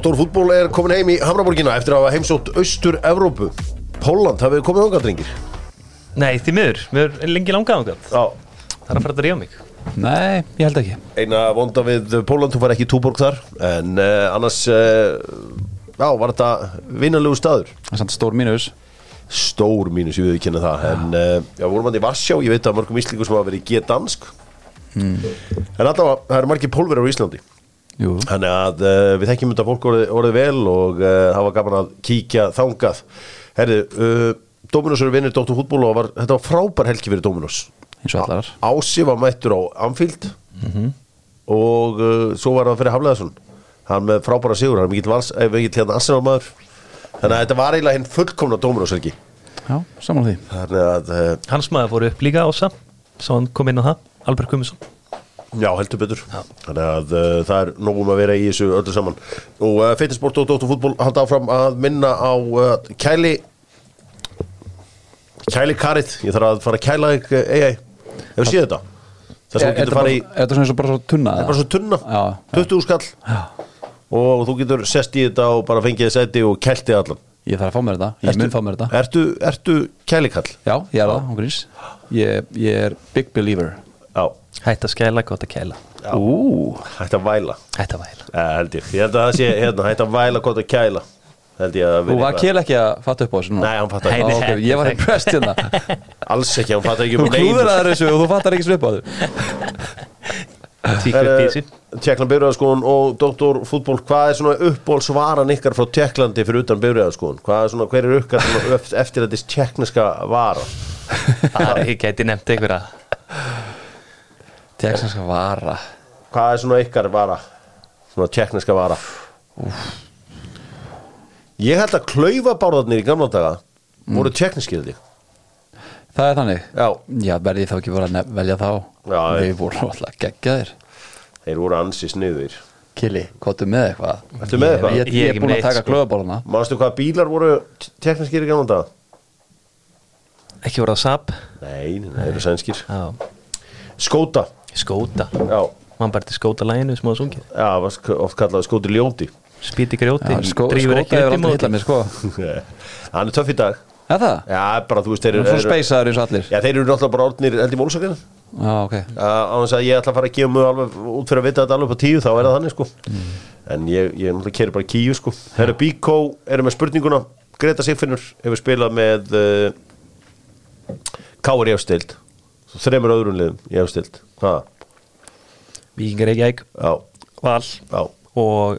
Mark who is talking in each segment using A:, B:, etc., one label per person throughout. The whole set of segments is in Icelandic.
A: Dóttor fútból er komin heim í Hamraborgina eftir að hafa heimsótt Austur-Evrópu. Póland, hafið þið komið ánga, drengir?
B: Nei, því miður, við erum lengi langað ángað
A: Já.
B: Það er að fara að ríða mig.
C: Nei, ég held ekki.
A: Eina vonda við Póland, þú fær ekki Túborg þar En uh, annars, uh, já, var þetta vinnanlegu staður?
C: Það er samt stór mínus.
A: Stór mínus, ég við ekki kynna það En uh, já, vorum hann í Varsjá, ég veit að mörgum íslíkur sem hafa verið í G-dansk En allavega, það eru margir pólverjar á Íslandi
C: Jú,
A: Þannig að uh, við þekkjum þetta fólk orðið, orðið vel og uh, það var gaman að kíkja þangað. Herði, uh, Dominos eru vinnir Dóttur fútból og var, þetta var frábær helgi fyrir
C: og allar
A: Ási var mættur á Anfield og uh, svo var það fyrir Hafleðarsson. Hann með frábæra sigur, hann er mikill, vals, eh, mikill hérna Arsenal maður. Þannig að þetta var eiginlega hinn fullkomna Dominos helgi.
C: Já, saman því
A: uh,
B: Hans maður fór upp líka ása Svo hann kom inn á það, Albert Gummisson
A: já, heldur betur. Þannig að uh, það er nógum að vera í þessu öllu saman. Og uh, Feitisport og Dóttur fútból halda áfram að minna á uh, kæli Kæli karið, ég þarf að fara að kæla þig AI, hefur séð þetta? Þess að þú getur
C: þetta
A: farið í,
C: bara- er þetta svona bara svo tunna?
A: það er bara svo tunna,
C: Já, já.
A: 20 skall og þú getur sest í þetta og bara fengið þess etti og kæltið allan
C: Ég þarf að fá mér þetta, ég mun fá mér þetta
A: Ertu, ertu kælikall?
C: Já, ég er það, ég, ég er big believer
A: Já,
B: Hætt að skæla, gott að kæla.
C: Ú,
A: hætti að væla.
B: Hætt að væla.
A: Ja, held ég, ég held að það sé, hérna, hætti að væla gott að kæla held ég að
C: þú
A: vera
C: var kél ekki að fatta upp á þessu núna?
A: Nei, hann fattar ekki,
C: Á, ok, Ég var impressed hérna.
A: Alls ekki, hann fattar ekki
C: Þú klúður að þessu og þú fattar ekki svip á þessu
B: Tíkur písi.
A: Tjekkland byrjaðaskóðun og Dr. Fútból hvað er svona uppbólsvaran ykkar frá Tjekklandi fyrir utan er svona, hver er ykkar eftir þetta tjekkneska vara?
B: Það er ekki gæti nefnt einhverja
C: Texanska vara.
A: Hvað er svona ykkar vara? Svona tjekkneska vara? Ég held að klaufabárðarnir í gamla daga voru tjekkneskir held ég.
C: Það er þannig?
A: Já,
C: Já, verði þá ekki bara að velja þá?
A: Já,
C: Við
A: ég-
C: vorum alltaf geggjaðir.
A: Þeir voru ansi sniður
C: Kili, kottu með eitthvað?
A: Ertu með eitthvað?
C: Ég,
B: Ég er
C: ég er búin að taka
B: sko.
C: klöðabóluna
A: manstu hvað bílar voru tjekkneskir í gamla daga?
B: Ekki voru það sap
A: nei, nei, þeir eru sænskir.
B: Já.
A: skóta,
B: Skóta.
A: Já,
B: Man bara til skóta læginu sem á sungið.
A: Já, oft kallaði skóti ljóti.
B: Spýti grjóti drífur
C: Skóta
B: ekki upp í móti.
C: mér sko.
A: Hann er töff í dag.
C: Er það?
A: Já, bara þú veist, þeir eru
C: er
A: eru-
C: speysaður eins og allir.
A: Já, þeir eru náttúrulega bara orðnir held í
C: ok.
A: Á þess að ég ætla að fara að gefa mig alveg út fyrir að vita þetta alveg á tíu, þá er það þannig sko. En ég, ég náttúrulega keri bara kíu sko. Herra Bíkó eru með spurninguna. Greta Sigfinnur hefur spilað með uh, Káur í afstild þreymur öðrum liðum í afstild Hvað?
B: Víkingar
A: Já,
B: Val.
A: Já,
B: Og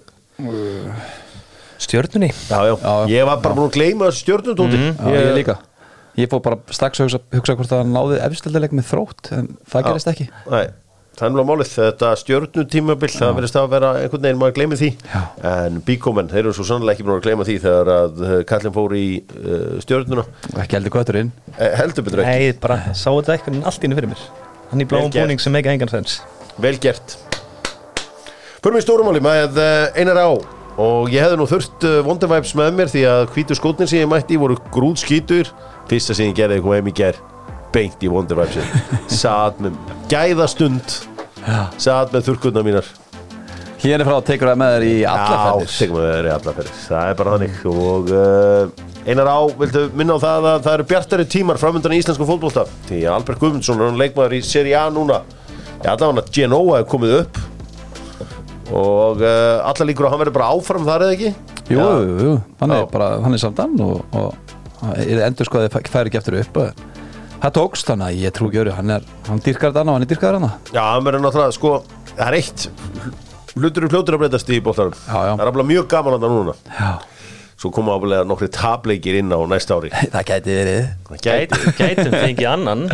B: Stjörnunni.
A: Já, já. Ég var bara búin að gleyma stjórnum tóti.
C: Já, ég líka. Ég fór bara strax að hugsa, hugsa hvort það náði efstildileg með þrótt en það gerist ekki.
A: Nei, er mjög málið þetta stjörnu tímabill, það verðist að vera einhvern veginn maður gleymi því.
C: Já.
A: en bíkómenn, þeir eru svo sannlega ekki búin að gleyma því þegar að uh, Kallin fór í uh, stjörnuna.
C: Ekki heldur kötturinn
A: eh, heldur betur ekki,
B: Nei, bara sá þetta eitthvað allt inni fyrir mér. Hann í bláum búning sem ekki engan sens
A: vel gert. Förum við stórumáli með uh, einar á. Og ég hefði nú þurft Wondervibes með mér því að hvítu skótnir sem ég mætti voru grúð skítur fyrsta sem ég gerði kom heim í ger beint í Wondervibes satt með gæðastund. Satt með þurrkunna mínar.
C: Hérna frá tekur það með þér í alla
A: Já,
C: fættir
A: tekum við þeirri alla fyrir Það er bara þannig. Og uh, einar á, viltu minna á það að það eru bjartari tímar framöndan í íslensku fótbolta? Því að Albert Guðmundsson er hann leikmaður í Serie A núna. Já, allavega Genoa er komið upp. Og uh, alla líkur að hann verður bara áfram þar eða ekki?
C: Jú,
A: Já.
C: jú, jú, hann er bara, hann er samdan og, og endur sko að þið færi ekki eftir upp Það tókst þannig að ég trú ekki öru hann er, hann dýrkar þetta og hann er dýrkar hann
A: Já, hann verður náttúrulega, sko, það er eitt. Hlutur eru fljótur að breytast í boltarum
C: Já, já.
A: Það er alveg mjög gaman að það núna.
C: Já,
A: Svo koma ábúinlega nokkri tableikir inn á næsta ári.
C: Það gæti verið.
A: Það gæti
B: Gæt, Gætum fengið annan.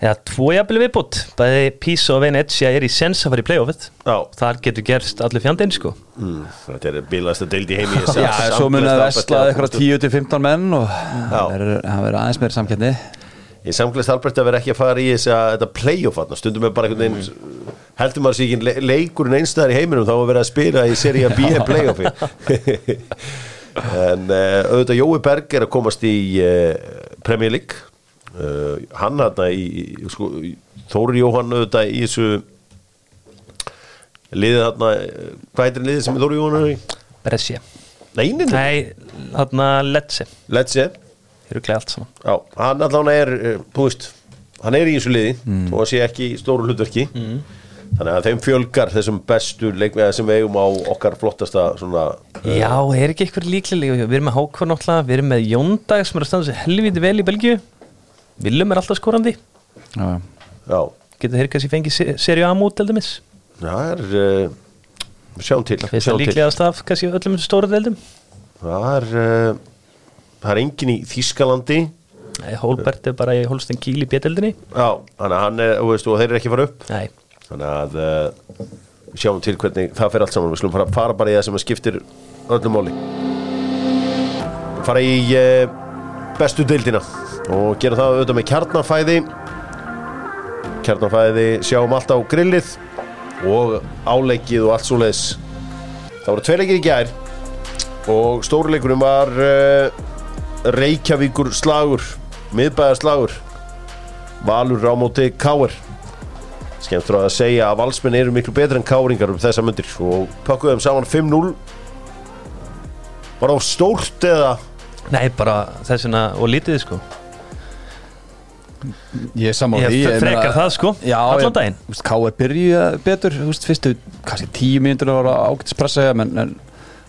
B: Já, tvo jafnvel viðbútt Bæði Písa og Venetia er í sens að fara í playoffið.
A: Já,
B: Þar getur gerst allir fjandinn sko.
A: Mm, þetta er bilast að deildi heimi
C: Já, svo munið að vesla eitthvað 10-15 menn og það verður- það aðeins meira samkeppni
A: Ég samglist Albert að vera ekki að fara í þess að þetta playoff þarna, stundum er bara einhvern veginn heldur maður sér ekki le leikurinn einstæðar í heiminum þá að vera að spila í seria B playoffi en uh, auðvitað Jói Berg er að komast í uh, Premier League. Uh, hann þarna í, sko, Þóri Jóhann auðvitað í þessu liðið eh, hvað heitir liðið sem Þóri Jóhann er í?
B: Brescia. Nei, þarna Lecce.
A: Let's
B: glæði allt saman.
A: Já, hann allan er, eh, þú veist hann er í þessu liði og hann sé ekki í stóru hlutverki. Þannig að þeim fjölgar þessum bestu leikmiða sem við eigum á okkar flottasta svona
B: Já, er ekki eitthvað líklega Við erum með Hákvar náttúrulega, við erum með Jóndag sem er að standa sér helviti vel í Belgíu. Willum er alltaf skorandi.
C: Já.
A: já,
B: Getur þeir kannski fengið se- Serie A mút eldumis
A: það er uh, við sjáum til, sjáum
B: erum
A: til.
B: líklegast af kannski öllum þessum stóra deildum.
A: Það er uh, það er engin í Þískalandi
B: Nei, Hólbert er bara í Holstein Kíl í B-deildinni.
A: Já, þannig að hann er, veist, og þeir eru ekki fara upp.
B: Nei,
A: þannig að uh, sjáum til hvernig það fer allt saman. Við slum fara, fara bara í það sem skiptir öllum máli. Fara í uh, bestu deildina og gera það auðvitað með kjarnafæði. Kjarnafæði sjáum allt á grillið og áleikið og allt svo leis það voru tvei leikir í gær og stóruleikurinn var uh, Reykjavíkur slagur miðbæðar slagur. Valur á móti Káir skemmtur að segja að valsmenn eru miklu betur en káringar um þessa myndir og pakkuðum saman 5-0 var það stórt eða?
B: Nei bara þessina og lítið sko.
C: Ég er sammála
B: Ég
C: því
B: fe- frekar það, sko, allan
C: ég-
B: daginn.
C: K.R. byrja betur þú veist, Fyrstu, kannski tíu mínútur að vera ágætispressa en, en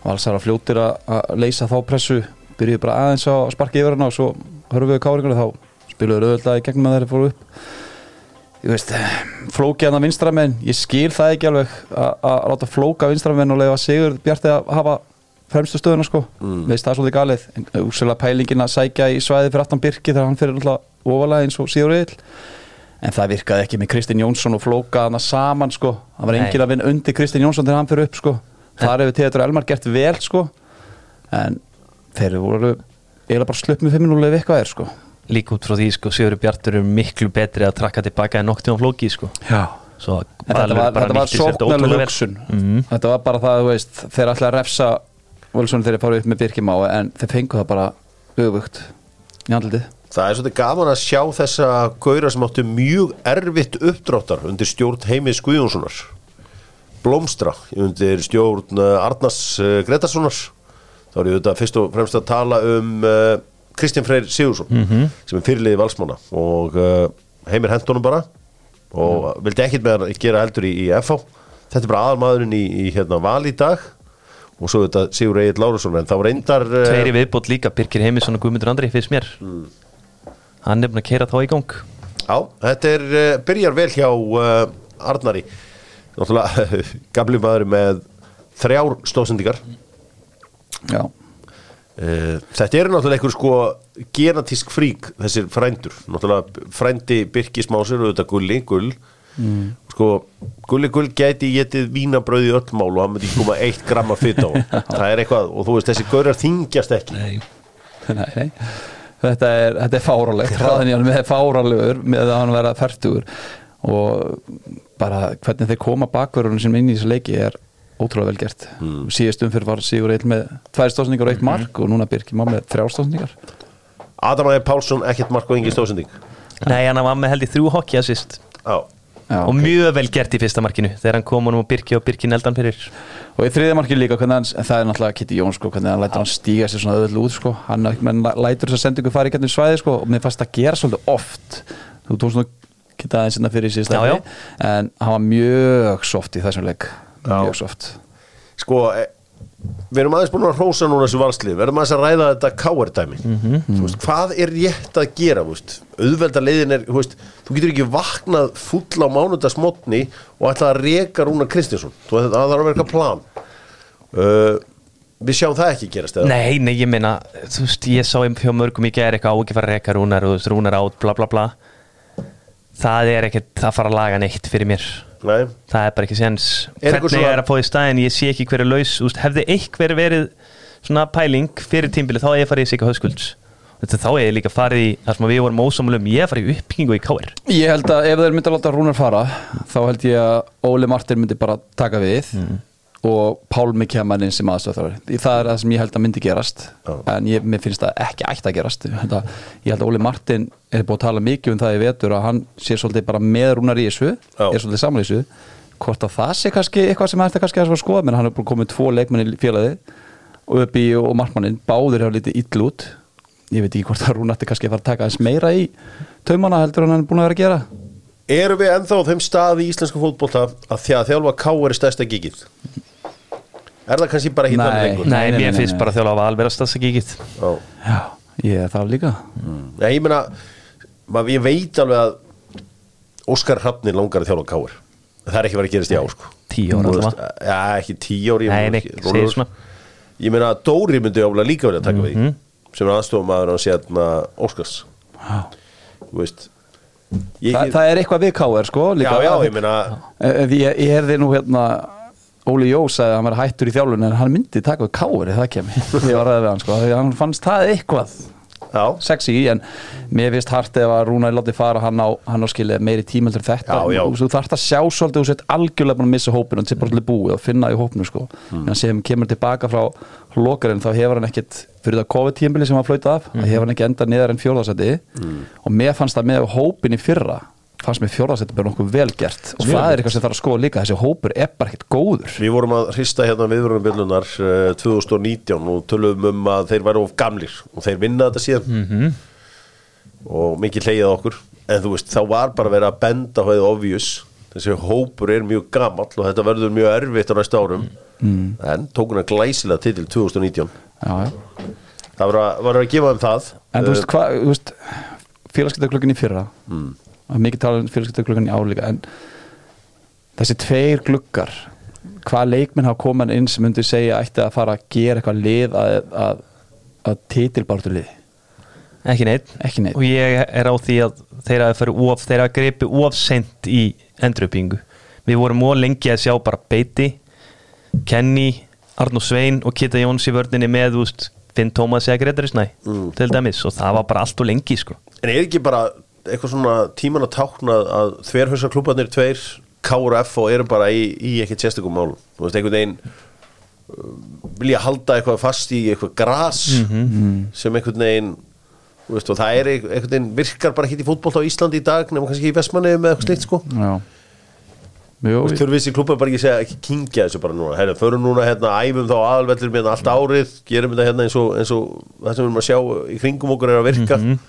C: valsar að fljótir að að leysa þá pressu byrjuðu bara aðeins á að sparka yfir hana og svo hörfum við káringar þá spiluðu auðvitað í gegnum að þeirri fóru upp. Ég veist, flóki hann að vinstramenn ég skil það ekki alveg að að láta flóka vinstramenn og leiða Sigur Bjarti að hafa fremstu stöðuna sko. Mm. veist það er svolítið galið en úrsöla pælingin að sækja í svæði fyrir aftan Birki þegar hann fyrir alltaf ofalega eins og Sigur Eil en það virkaði ekki með Kristinn Jónsson og flóka hana saman sko. Það var engin að vinna undir Kristinn Jónsson þegar hann fyrir upp sko. Þar hefur Teatur Elmar gert vel sko. En þeir voru eiginlega bara slupp með 5-0 ef eitthvað er sko.
B: Líka út frá því sko Sigur Bjartur er miklu betri að trakka tilbaka en nokkuð á flóki sko.
C: Já.
B: Svo
C: þetta var,
B: bara
C: þetta var
B: nýtti sér þetta
C: sóknarleg
B: ótrúlega vel.
C: hugsun
B: Mhm.
C: Þetta var bara það, þú veist Þeir ætla að refsa Völsson þegar þeir fara upp með Birkimá En þeir fengu það bara öfugt Í andlitið.
A: Það er svolítið gaman að sjá þessa gauðra sem áttu mjög erfitt uppdráttar undir stjórn Heimis Guðjónssonar. Blómstra undir stjórn uh, Arnars uh, Gretarssonar þá er ég auðvitað fyrst og fremst að tala um uh, Kristján Freyr Sigursson sem er fyrirliði valsmanna. Og uh, Heimir hendunum bara. Og vildi ekkit með að gera heldur í, í FH þetta er bara aðalmaðurinn í, í hérna, val í dag. Og svo þetta Sigur Egil Lárusson. En þá reyndar uh,
B: Tveiri viðbót líka Birkir Heimisson og Guðmundur Andri fyrst mér.
C: Mm.
B: Hann er búin að keira þá í gang.
A: Já, þetta er, byrjar vel hjá Arnari. Náttúrulega gamli maður með þrjár stóðsendingar
C: Já.
A: Uh, Þetta eru náttúrulega einhver sko genatísk frík þessir frændur. Náttúrulega frændi Birkis Másir og þetta gulli, gull. Sko, gulli gull gæti getið vínabröði í öll mál og hann myndi koma eitt gramma fytt á hann. Það er eitthvað, og þú veist, þessi gaurar þingjast ekki.
B: Nei.
C: Nei, nei. Þetta er, þetta er fáralegt Hraðan í hann með fáralegur með að hann vera færtugur og bara hvernig þeir koma bakverðunum sem inn í þessu leiki er ótrúlega vel gert mm. síðast umfyrir var Sigur Eil með tvær stóðsendingar og eitt mark og núna Birkimá með þrjár stóðsendingar
A: Adam Ægir Pálsson, ekkert mark og engin stóðsending
B: Nei, hann var með held í þrjú hokki assist
A: Já,
C: Já,
B: og
C: ok.
B: mjög vel gert í fyrsta markinu þegar hann kom honum og Birki og Birki neldan fyrir
C: og í þriðja markið líka hvernig hann, en það er náttúrulega Kitty Jón sko, hvernig hann lætur hann stíga sér svona öðvöld út sko. hann menn, lætur þess að sendingu fara í gætnum svæði sko, og mér fannst það gera svolítið oft þú tókst nú geta aðeins hérna fyrir
B: Já, já.
C: en hann var mjög soft í þessum leik
A: Já.
C: Mjög soft
A: sko e, við erum aðeins búin að hrósa núna þessu valslið. Við erum aðeins að ræða þetta káar-dæmi þú veist, hvað er rétt að gera auðvelda leiðin er veist, þú getur ekki vaknað full á mánudagsmotni og ætla að reka Rúnar Kristinsson það þarf að vera eitthvað plan. Uh, við sjáum það ekki gerast eða?
B: Nei, nei, ég meina, þú veist, ég sá um hjá mörgum í gæri eitthvað á ekki fara að reka rúnar og rúnar át, bla bla bla. Það er ekkert, það fara að laga neitt fyrir mér
A: Nei,
B: það er bara ekki séns.
A: Er
B: hvernig
A: svona-
B: ég er að fá í staðin, ég sé ekki hver er laus úst, hefði einhver verið svona pæling fyrir tímbili, þá er ég að fara í höskulds. Þetta þá er ég líka farið í það sem við vorum ósamlum, ég er að fara í uppbyggingu í KR
C: Ég held að ef þeir myndi að láta Rúnar fara þá held ég að Óli Martin myndi bara taka við og Pálmi inn sem aðstöðþári það er það sem ég held að myndi gerast
A: Já.
C: en ég, mér finnst það ekki ætti að gerast ég held að, ég held að Óli Martin er búið að tala mikið um það í vetur að hann sé svolítið bara með Rúnar í þessu
A: Já.
C: er svolítið saman í þessu hvort að það sé kannski eitthvað sem ætti kannski að skoða menn hann er búin komið tvo leikmenn í félagi og Öbbi og Markmannin báðir hafa litið ill út ég veit ekki hvort að Rúna ætti kannski að fara að taka í er búin að að
A: Erum við ennþá á þeim stað í íslensku fótbolta að því að þjálfa K er stærsta gigið? Er það kannski bara þannig lengur?
B: Nei,
C: Nei, nei,
B: mér finnst bara þjóla að val vera stassa gigið
A: Já.
C: Ég er það líka
A: Nei, ég meina, maður, ég veit alveg að Óskar Hrafnir langar að þjálfa K-er Það er ekki verið að gerast í ár sko.
B: Tíu ára
A: veist,
B: allavega.
A: Já, ekki tíu ári
B: Nei, nei, segir svona
A: Ég meina, Dóri myndi álega líka verið að taka við
B: Mhm.
A: sem er aðstofum að hann sérna Óskars
C: Já.
A: Þú veist ég,
C: Þa, það er eitthvað við K.R. sko
A: Já,
C: líka.
A: já, ég meina
C: Eh, Ég, ég herði nú hérna Óli Jó sagði að hann var hættur í þjálfun en hann myndi taka við ef það kemi ég var ræðið við hann sko því að hann fannst það eitthvað
A: Já,
C: sexy en mér finnst hart ef að Rúna er látið fara hann á, hann á skilið meiri tímaldur þetta
A: Já, já.
C: þú þarft að sjá svolítið og sett algjörlega búin að missa hópin og þetta er bara svolítið búið og finna í hópinu sko
A: Mm.
C: en sem kemur tilbaka frá lokarinn þá hefur hann ekkit fyrir það COVID-tímbili sem hann flautað af mm. hefur hann ekki endað niðar en fjórðarsæti
A: Mm.
C: og mér fannst það með hópin í fyrra fannst mér fjórðarsæti bara nokkuð vel gert. Og það er eitthvað sem þarf að skoða líka. Þessi hópur er bara ekkit góður.
A: Við vorum að hrista hérna viðvörunarbjöllunar uh, 2019 og tölum um að þeir væru of gamlir og þeir vinna þetta síðan. -hmm. og mikið hleyjað okkur. En þú veist, þá var bara verið að benda á hefði obvious, þessi hópur er mjög gamall og þetta verður mjög erfitt á næsta árum. Mm. en tók hún að glæsilega titil 2019
C: já,
A: það var að, var að gefa þeim það.
C: En þú veist, hvað, þú veist félagskiptaglögin í fyrra. Mm. Mikið tala um félagskiptaglögin í álíka en þessi tveir gluggar hvað leikminn hafa komað inn sem myndi segja ætti að fara að gera eitthvað lið að, að, að titilbártu lið
B: Ekki neitt
C: Ekki neinn.
B: Og ég er á því að þeir að fyrir of þeir að greipi of sent í enduröpingu Við vorum of lengi að sjá bara Beiti Kenny, Arnó Svein og Kitta Jóns í vörninni með úst, Finn Tómas eða Gretari Snæ til dæmis. Og það var bara allt og lengi sko.
A: en er ekki bara eitthvað svona tíman að tákna að þverhauðsa klúbarnir tveir K og eru bara í, í ekkert sérstökum málum. Þú veist, einhvern veginn uh, vilja halda eitthvað fast í eitthvað gras sem einhvern veginn veist, og það er ein- einhvern veginn virkar bara ekki í fótbolt á Íslandi í dag nema kannski í Vestmanni með eitthvað slikt sko.
C: Já.
A: Þú veist, þurfum þessi klubbar bara ekki segja, ekki kingja þessu bara núna, herra, förum núna hérna, æfum þá aðalvellir með allt árið, gerum þetta hérna eins og, eins og það sem við erum að sjá í kringum okkur er að virka.
B: Jú,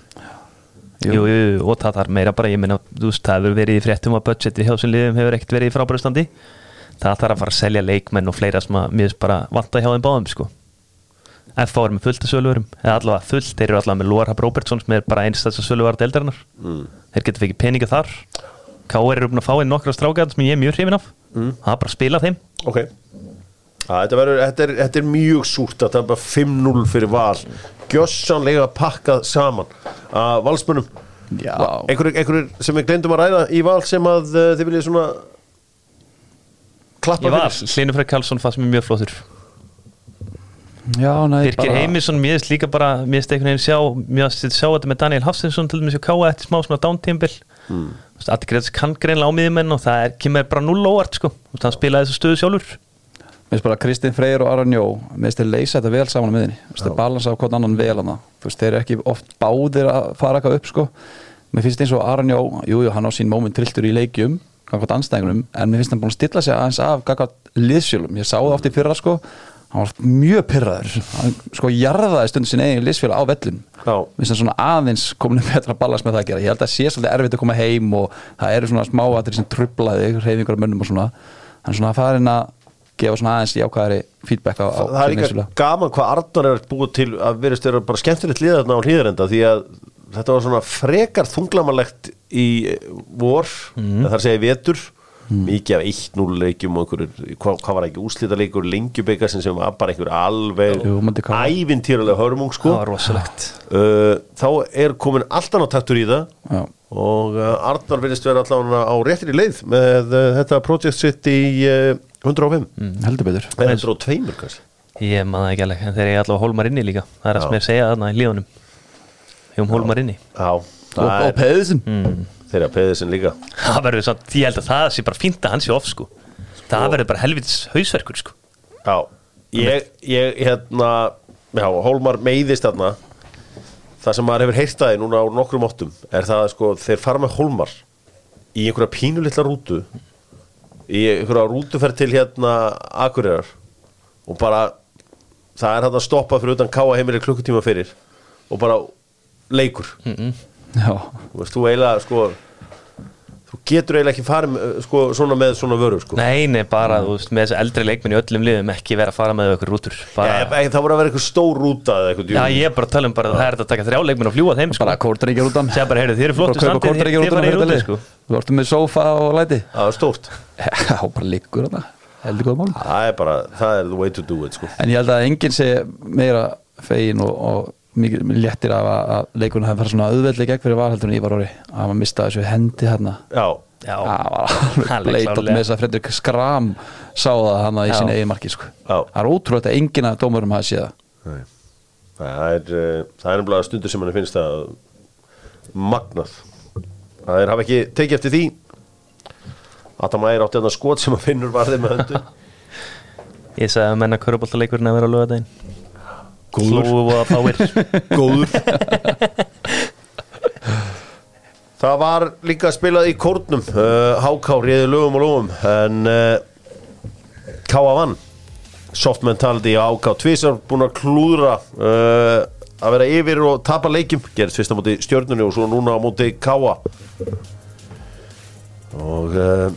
B: jú, jú, og það þarf meira bara ég meina, þú veist, það hefur verið í fréttum að budgeti hjá sem liðum hefur ekkert verið í frábærustandi. Það þarf að fara að selja leikmenn og fleira sem að finnst bara vanta hjá þeim báðum sko. FH er með fullt af söluverum eða allavega fullt, þeir eru allavega með Lóarhab Róbertsson sem er bara einstæðs að söluvar deildarinnar. Mm. þeir getur fekið peninga þar. K.R. eru búin að fá inn nokkra strákað sem ég er mjög hrifin af. Það er bara að spila þeim.
A: Ok. Að, þetta, verður, þetta, er, þetta er mjög súrt að tapa 5-0 fyrir val Gjössanlega pakkað saman að valsmönnum
C: Já.
A: einhverjir, einhverjir sem við glemdum að ræða í val sem að uh, þið viljið svona klappa
B: ég var, Freyr Karlsson fannst mér mjög flottur Birgir Heimisson, mér finnst líka bara mér finnst einhvern veginn sjá, mér finnst sjá þetta með Daniel Hafsinsson til dæmis hjá K.A. eftir smá svona downtimbil mm. Allir greiðs kann greinlega á miðjumenn og það er, kemur bara null óvart sko, veist, hann spilaði þessu stöðu sjálfur
C: finnst bara Kristinn Freyr og Aron Jó Mér finnst þeir leysa þetta vel saman á miðinni Mér finnst þeir balansa á hvern annan vel hana Þú veist, þeir eru ekki oft báðir að fara eitthvað upp sko. Mér finnst eins og Aron Jó Jú, jú, hann á sín moment trilltur í leikjum Gagvat anstæðingunum En mér finnst hann búin að stilla sig aðeins af Gagvat liðsfjölum Ég sá það oft í fyrra sko. Hann var mjög pyrraður Hann sko jarðaði stundin sin eigin liðsfjöl á vellin finnst hann svona aðeins komin betra balans með það að gera. Ég held að sé svolítið erfitt að koma heim Og það eru svona smáatir sem trublaði Reyfingur af mönnum og svona. Hann svona farin að gefa svona aðeins jákvæðari feedback á,
A: það er líka gaman hvað Arnar er búið til að verðist vera bara skemmtilegt liðarna á hlýðarenda því að þetta var svona frekar þunglamalegt í vor mm. að segja í vetur mikið af 1-0 leikjum og einhverjur, hvað, hvað var ekki úslita leikur lengjubikassin sem var bara einhver alveg ævintýralega hörmung sko.
B: Það var rosalegt.
A: Uh, þá er komin allt annað taktur í það.
C: Já.
A: og uh, Arnar verðist vera allavega á réttir í leið með uh, þetta project sitt í uh, 105
C: Mm, heldur betur.
A: Eða 102 kannski.
B: Ég man það ekki alveg, en þeir eru allavega hólmar inni líka. Það er að
A: Já.
B: sem ég segja þarna í líðunum ég um hólmar inni.
A: Já,
C: og,
A: það
C: og
A: er
C: Pedersen
A: þeirra peðisinn líka.
B: Það verður samt, ég held að það sé bara fínt að hann sé off sko, það verður bara helvitis hausverkur sko.
A: Já, ég, ég hérna já, Hólmar meiðist þarna. Það sem maður hefur heyrt aðeins núna á nokkrum óttum er það að sko, þeir fara með Hólmar í einhverja pínulitla rútu í einhverja rútuferð til hérna Akureyrar. Og bara það er hann að stoppa fyrir utan káa heimili klukkutíma fyrir og bara leikur
C: Já,
A: þú veist, þú eiginlega sko þú getur eiginlega ekki farið með, sko, svona með svona vörur sko.
B: Nei, nei, bara, þú veist, með þessi eldri leikminn í öllum liðum ekki vera að fara með okkur rútur bara,
A: Já, það voru að vera eitthvað stór rúta eða eitthvað
B: Já, ég er bara að tala um bara að það er að taka þrjá leikminn og fljúa þeim, sko.
C: bara út
B: Segja bara, heyrðu,
C: þetta
B: sko.
C: Lið. Þú ertu með sófa og læti
A: það það það
C: að mikið léttir af að, að leikurinn hafi farið svona auðveldlega gegn fyrir valheldur en Ívar Óri að maður mista þessu hendi hérna
A: já,
B: Já,
C: það var bleitat
B: klárlega.
C: með þess að Fredrik Skram sá það hann í sinni eigin marki sko.
A: Já.
C: það er ótrúlega að enginn að dómurum hafi séð það.
A: Nei. það er uh, það er nefnilega stundur sem manni finnst að magnað. Það er hafa ekki tekið eftir því. Adam Ægir átti þarna skot sem að finnur varði með höndu
B: Ég sagði að menna köruboltaleikurinn að vera á lögadaginn
A: Góður. Góður. Það var líka spilað í kórnum uh, Háká réði lögum og lögum en uh, Káa vann. Soft mentality á Háká tvisar búin að klúðra uh, að vera yfir og tapa leikjum. Gerðist fyrst á móti stjörnunni og svo núna á móti Káa og uh,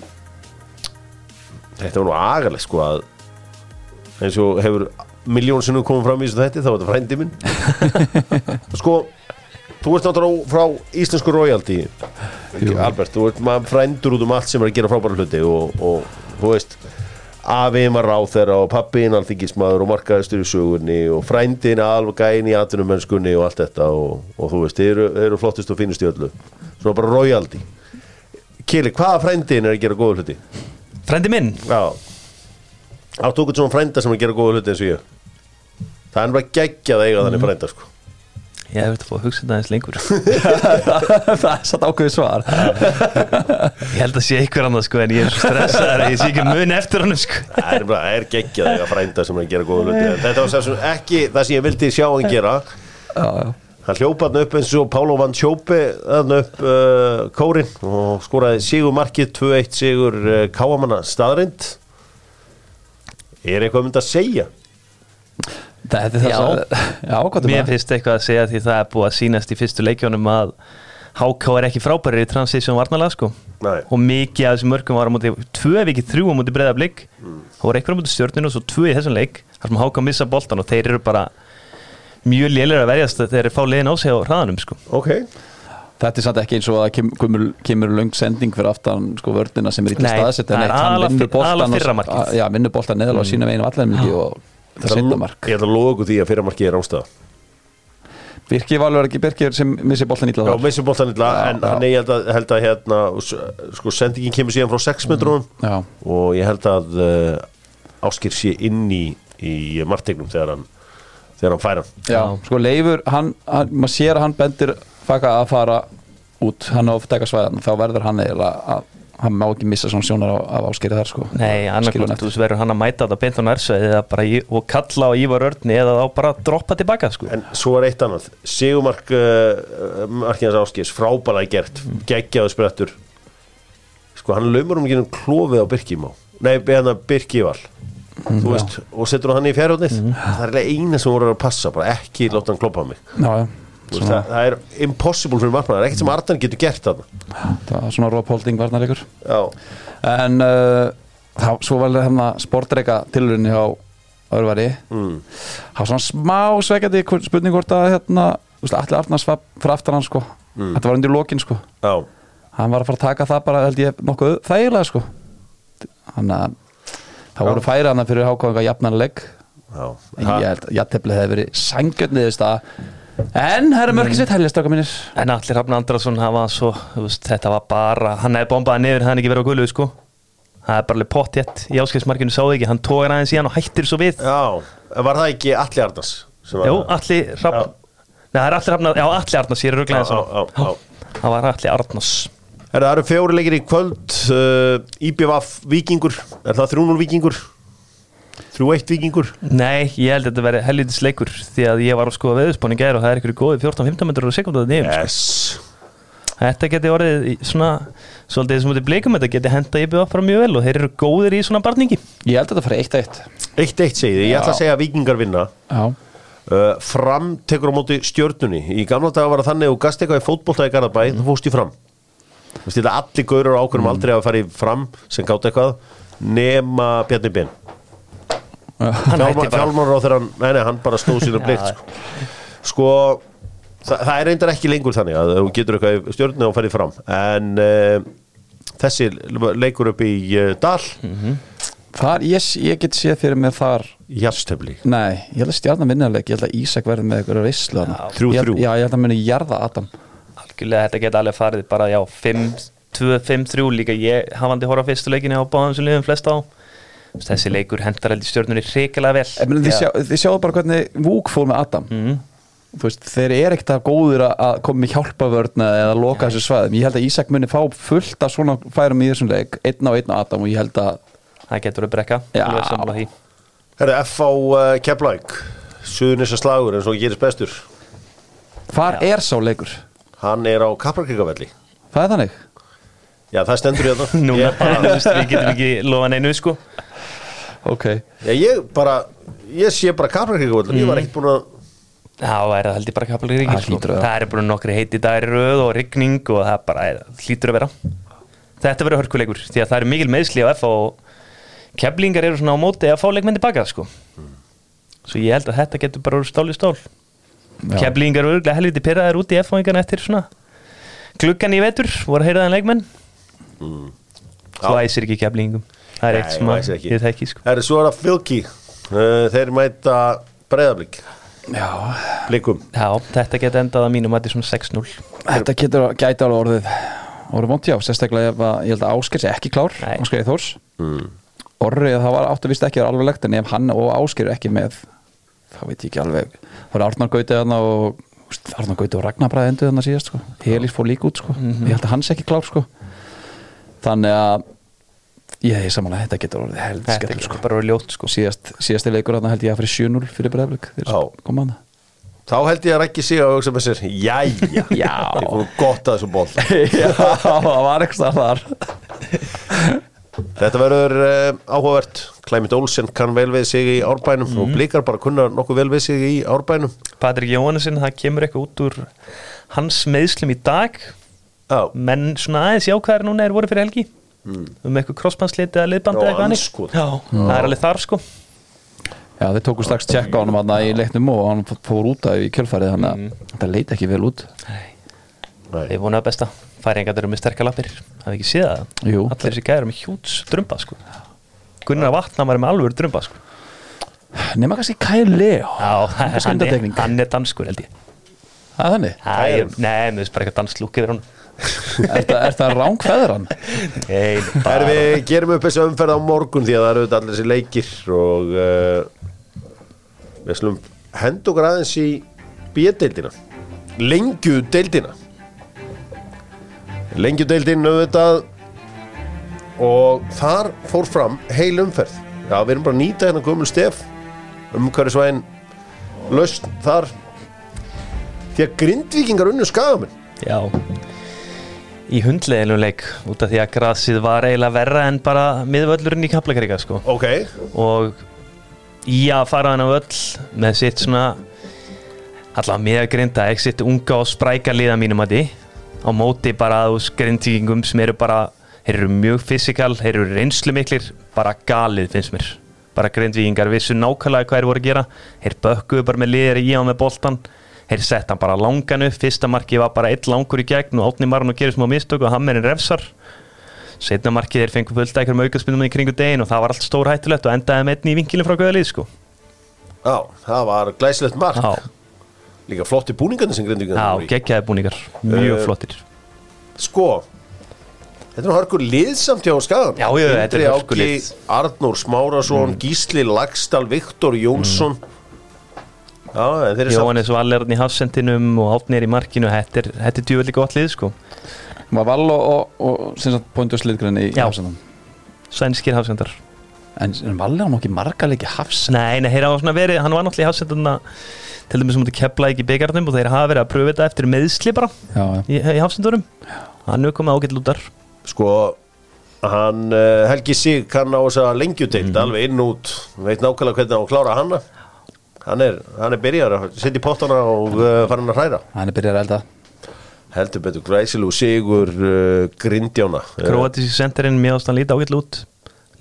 A: þetta var nú agarlega sko að eins og hefur miljón sinnum komið fram í þessu þetta þá er þetta frændi minn. Sko þú ert náttúrulega frá íslensku royalty. Albert, þú ert maður frændur út um allt sem er að gera frábæra hluti og, og þú veist afið maður ráð þeirra og pappin alþingismadur og markaðistur í sögunni og frændin alveg gæin í atvinnumennskunni og allt þetta og, og þú veist, þeir eru, þeir eru flottist og finnust í öllu. Svona bara royalty. Kili, hvaða frændin er að gera góða hluti?
B: Frendi minn?
A: Já. Áttu okkur svona frænda sem er að gera góða hluti eins og ég Það er bara geggjað að eiga þannig frænda sko.
B: Ég hef þetta að fá að hugsa þetta aðeins lengur.
C: Það er satt ákveðið svar.
B: Ég held að sé ykkur annað sko en ég er svo stressaður að ég sé ekki mun eftir hann sko.
A: Það er bara, það er geggjað að eiga frænda sem er að gera góða hluti. En Þetta var sem ekki það sem ég vildi sjá hann gera.
C: Já, já.
A: Hann hljópa hann upp eins og Pálo Van Tjópi hann upp uh, kórin og skoraði sigur markið 2-1 sigur uh, Káamanna staðrind Er eitthvað mynd að segja?
C: Þetta er það
B: Já.
C: svo já, hvað er
B: Mér
C: það?
B: finnst eitthvað að segja því það er búið að sýnast í fyrstu leikjónum að HK er ekki frábærir í transition varnalega sko
A: Nei.
B: og mikið af þessum mörgum var á móti tvö ef ekki þrjú á móti breyða blik það voru einhverjum móti stjórninu og svo tvö í þessum leik þar sem HK missa boltan og þeir eru bara mjög lélir að verjast þegar þeir fá liðin á sig á hraðanum sko
A: Ok
C: Þetta er samt ekki eins og að kem- kemur, kemur löng sending fyrir aftan sko vördina sem er
B: Nei,
C: staðsett
B: það er markið.
C: Já, vinnur boltan neðal og sína veginn allar mikið og það setja mark.
A: Ég ætla að okkur því að fyrramarkið er ástæða.
C: Birki Valur ekki Birki sem missi boltan illa
A: Já,
C: þar.
A: missi boltan illa
C: Já,
A: en
C: já.
A: hann er ég held að, held að hérna, sko sendingin kemur síðan frá 6 metrum
C: Já,
A: og ég held að uh, Áskir sé inn í, í martegnum þegar hann þegar hann fær hann.
C: Já, sko Leifur hann, hann maður sér að hann bendir faka að fara út, hann á að taka svæðan þá verður hann eiginlega að hann má ekki missa svona sjónar af, af áskeri þar sko.
B: Nei,
C: eftir.
B: þú verður hann að mæta þetta beint á nærsveið eða bara í, og kalla á Ívar Örni eða þá bara droppa tilbaka sko.
A: en svo er eitt annað. Sigumark uh, Markins Áskis frábælega gert, geggjaðu sprettur. Sko hann laumur um ekki um klofið á Birkimá nei, hérna Birkival þú veist, og setur hann í fjárhóðnið það er eiginlega eina sem voru að passa bara ekki láta hann kloppa á mig.
C: Já, já,
A: veist, það, það er impossible fyrir markmann það er ekkert sem Ardan getur gert þarna.
C: Það var svona Rob Holding varnarleikur. En uh, þá, svo var hérna sportreika tilurinn hjá Örvari.
A: Mm.
C: Það var svona smá sveikandi spurning hvort að hérna, allir Arnars var fyrir aftan hann sko. Þetta var undir lokin sko.
A: Já.
C: Hann var að fara að taka það bara held ég nokkuð þægilega sko. Þannig að það voru færi hann fyrir hákvæðinga jafnanleik ég held að jafnteflið hefði verið sangjötniðist að En herra mörgir sitt helgist okkar mínir
B: En allir Hrafn Andrason hafa svo, veist, þetta var bara, hann hefði bombaði niður, hann hefði ekki verið á gullu, sko. Það er bara alveg pottjett, í áskilsmarkinu sáðu ekki, hann tógar aðeins í hann og hættir svo við.
A: já, var það ekki Alli Arnars sem var-
B: Jú, allir Hrafn, nei það er allir Hrafn, já allir Arnars, ég er rugglega
A: já,
B: þess
A: já, já.
B: Það var allir Arnars.
A: Það eru fjóri leikir í kvöld uh, IBVF Víkingur Er það 3-0 Víkingur? 3-1 Víkingur?
B: Nei, ég held að þetta verði hellitis leikur því að ég var að skoða veðurspáni gæri og það er ykkur góði 14-15 metrar á sekundu að nefn.
A: Yes.
B: Þetta geti orðið í svona svolítið sem út í blikum þetta geti henda IBF bara mjög vel og þeir eru góðir í svona barningi.
C: Ég held að þetta fara 1-1
A: Eitt. Eitt segið, ég ætla að segja að vikingar vinna.
C: Já,
A: uh, Fram tekur á móti stjörnunni. Í gamla daga var það þannig og gast eitthvað í fótbolta í Garðabæ
C: Mm.
A: þú fóst í fram. Þú veist, þetta allir gaurur á ákveðum aldrei að fara í fram sem gátt eitthvað nema Bjarni Ben Fjálmar á þeirra, nei nei, hann bara stóð sína blikt sko, sko það, það er reyndar ekki lengur þannig að þú getur eitthvað í stjörnunni og farið fram. En uh, þessi leikur upp í uh, Dal.
C: Þar, ég, ég get séð fyrir mig þar
A: Jarstöfli
C: Nei, ég held að stjarnan vinnaðleik Ég held að Ísak verði með eitthvað.
B: Já,
A: þrjú, þrjú.
C: Já, ég held að muni jarða Adam.
B: Algjörlega þetta geta alveg farið bara já 2-5-3 líka. Ég hafandi horfa á fyrstu leikinni á báðum sem liðum flest á þessi leikur hendar heldur stjórnunni hrikalega vel.
C: Ég meina, Þið, sjá, þið sjáðu bara hvernig Vúk fór með Adam.
B: Mm.
C: Þú veist, Þeir eru ekkert að góður að- að koma með hjálpavörna eða loka þessu svæðum. Ég held að Ísak muni fá fullt af svona færum í þessum leik Einn á einn á Adam og ég held að
B: það getur að brekka.
C: Já.
B: því.
A: Herra, F á uh, Keflæk Suðunisa slagur eins og gerist bestur.
C: Hvar er sá leikur?
A: Hann er á Kaprakrikavelli
C: Það er þannig?
A: Já, það stendur í þetta
B: Núna,
A: ég,
B: þú
A: bara,
B: við getum ekki lofa neinu sko
C: Ok
A: já, ég bara Ég sé bara Kaprakrikavelli Ég var ekkert búin að
B: það er það held ég bara
C: Það
B: sko.
C: að.
B: Það er bara nokkri heiti dagir í röð og rigning og það bara er, hlýtur að vera Þetta verður hörkuleikur því að það er mikil meðsli á F og keflingar eru svona á móti að fá leikmenn tilbaka sko. Svo ég held að þetta getur bara úr stál í stál
C: Já.
B: Keflingar eru helviti pyrraðir út í F-fáingarna eftir svona klukkan í vetur voru að heyra það leikmenn Svo
A: Já.
B: æsir ekki keflingum Það er eitt sem að ég þekki sko.
A: Herra, svo er það Fylki uh, Þeir mæta breyðablík
C: Já
A: Blikum
B: Já, þetta getur endað að mínum að þetta er svona 6-0
C: Þetta getur gæti alveg orðið orðið vont já, sérstaklega ef að ég held að Ásker sé ekki klár. Ásker í Þórs
A: mm.
C: Orri, það var áttu vist ekki að alveg legt en ef hann og Ásker er ekki með þá veit ég ekki alveg það var Arnar Gauti þarna og Arnar Gauti og Ragnar Bræði endur þarna síðast sko. Helís fór líka út sko. ég held að hann sé ekki klár sko. þannig að ég er samanlega, þetta getur orðið held
B: Þetta getur
C: sko.
B: bara verið ljótt sko.
C: síðast, síðasti leikur held ég að fyrir 7-0 fyrir hann
A: Þá held ég að sig að hugsa með sér Jæja
C: Já.
A: Ég fór gott að þessu ból
C: Já, það var eitthvað þar.
A: Þetta verður uh, áhugavert. Climate Olsen kann vel við sig í árbænum og blikar bara kunna nokkuð vel við sig í árbænum.
B: Patrik Jóhannesson, það kemur eitthvað út úr hans meðslum í dag.
A: Já,
B: menn svona aðeins jákvæðar núna er voru fyrir helgi um eitthvað crossbandsliti eða liðbandi
A: Já,
B: eða eitthvað. Já, það er alveg þar sko.
C: Já, þeir tóku strax tjekka á hann þarna í leiknum og hann fór út af í kjölfarið þannig að þetta leit ekki vel út.
A: Nei.
B: Ég vonaði besta, færingar eru með sterkar lappir. Hafði ekki séð það?
C: Jú.
B: Allir þessi gæður með hjúts drömba sko. Gunnar Vatna var með alveg drömba sko.
C: Nefna kannski Kyle Leo.
B: Já, hann er, er danskur held ég.
C: Það er þannig.
B: Nei, mér finnst bara eitthvað danslúk yfir hann
C: Er það, er það rángfæðran?
B: Nei,
A: Það
B: bara
A: er við gerum upp þessu umferð á morgun því að það eru auðvitað allir þessi leikir og uh, við slum hend okkur aðeins í B-deildina. Lengju deildina. Lengju deildin auðvitað og þar fór fram heil umferð. Já við erum bara að nýta hérna gömul stef umhverfisvæðin lausn þar. Því að grindvíkingar unnu skagamenn.
B: Já Í hundleginu leik út af því að grasið var eiginlega verra en bara miðvöllurinn í Kaplakrika sko.
A: Ok,
B: og í að fara hann á öll með sitt svona allavega með að grinda ekki sitt unga og spræka liða mínum að því á móti bara að ús grindvíkingum sem eru bara þeir eru mjög fysikal, þeir eru reynslu miklir bara galið finnst mér. Bara grindvíkingar vissu nákvæmlega hvað þeir voru að gera. Þeir bökkuðu bara með liðir í á með boltan þeir sett hann bara langan upp fyrsta marki var bara eitt langur í gegn og átni marinn og gerir smá mistök og hammerinn refsar. Setna markið þeir fengu fullt eitthvað aukaspinnum í kringu degin og það var allt stór hættulegt og endaði með einn í vinkilin frá Guðalið sko.
A: Já, það var glæsilegt mark.
B: Já,
A: líka flotti búningarnir sem grindvíkingar
B: já geggjaði búningar mjög
A: Eh,
B: flottir.
A: Sko Þetta er hörkur liðsamt hjá Skagan
B: Já, já, þetta er
A: Indri
B: hörkulið.
A: Áki, Arnór Smárasson, Gísli Lagstall Viktor Jónsson. Já,
B: Jóhannes Valerni í hafsendinum og Átnir í markinu. Þetta er, þetta er djúveldi gott lið sko.
C: Var Val og, og, og Pointus Lidgren í
B: Já.
C: hafsendum
B: Sænskir hafsendar.
C: En, en Valli á nokkið marga leiki hafsend
B: Nei, nei, svona verið, hann var náttúrulega í hafsenduna til dæmis sem mútið kepla ekki byggarnum og þeir hafa verið að pröfa þetta eftir meðsli bara
C: Já, já.
B: í, í hafsendurum hann er komið ágætt lútar
A: sko hann uh, Helgi Sig kann á þess að lengjuteild
B: Mhm.
A: alveg inn út, veit nákvæmlega hvernig hann á að klára hanna hann er, hann er byrjar að setja í pottana og uh, fara hann að hræra.
C: Hann er byrjað að elda.
A: Heldur betur græsilu sigur uh, grindjána uh,
B: Kroatísi senterinn mjög ástæðan lítið ágætlu út.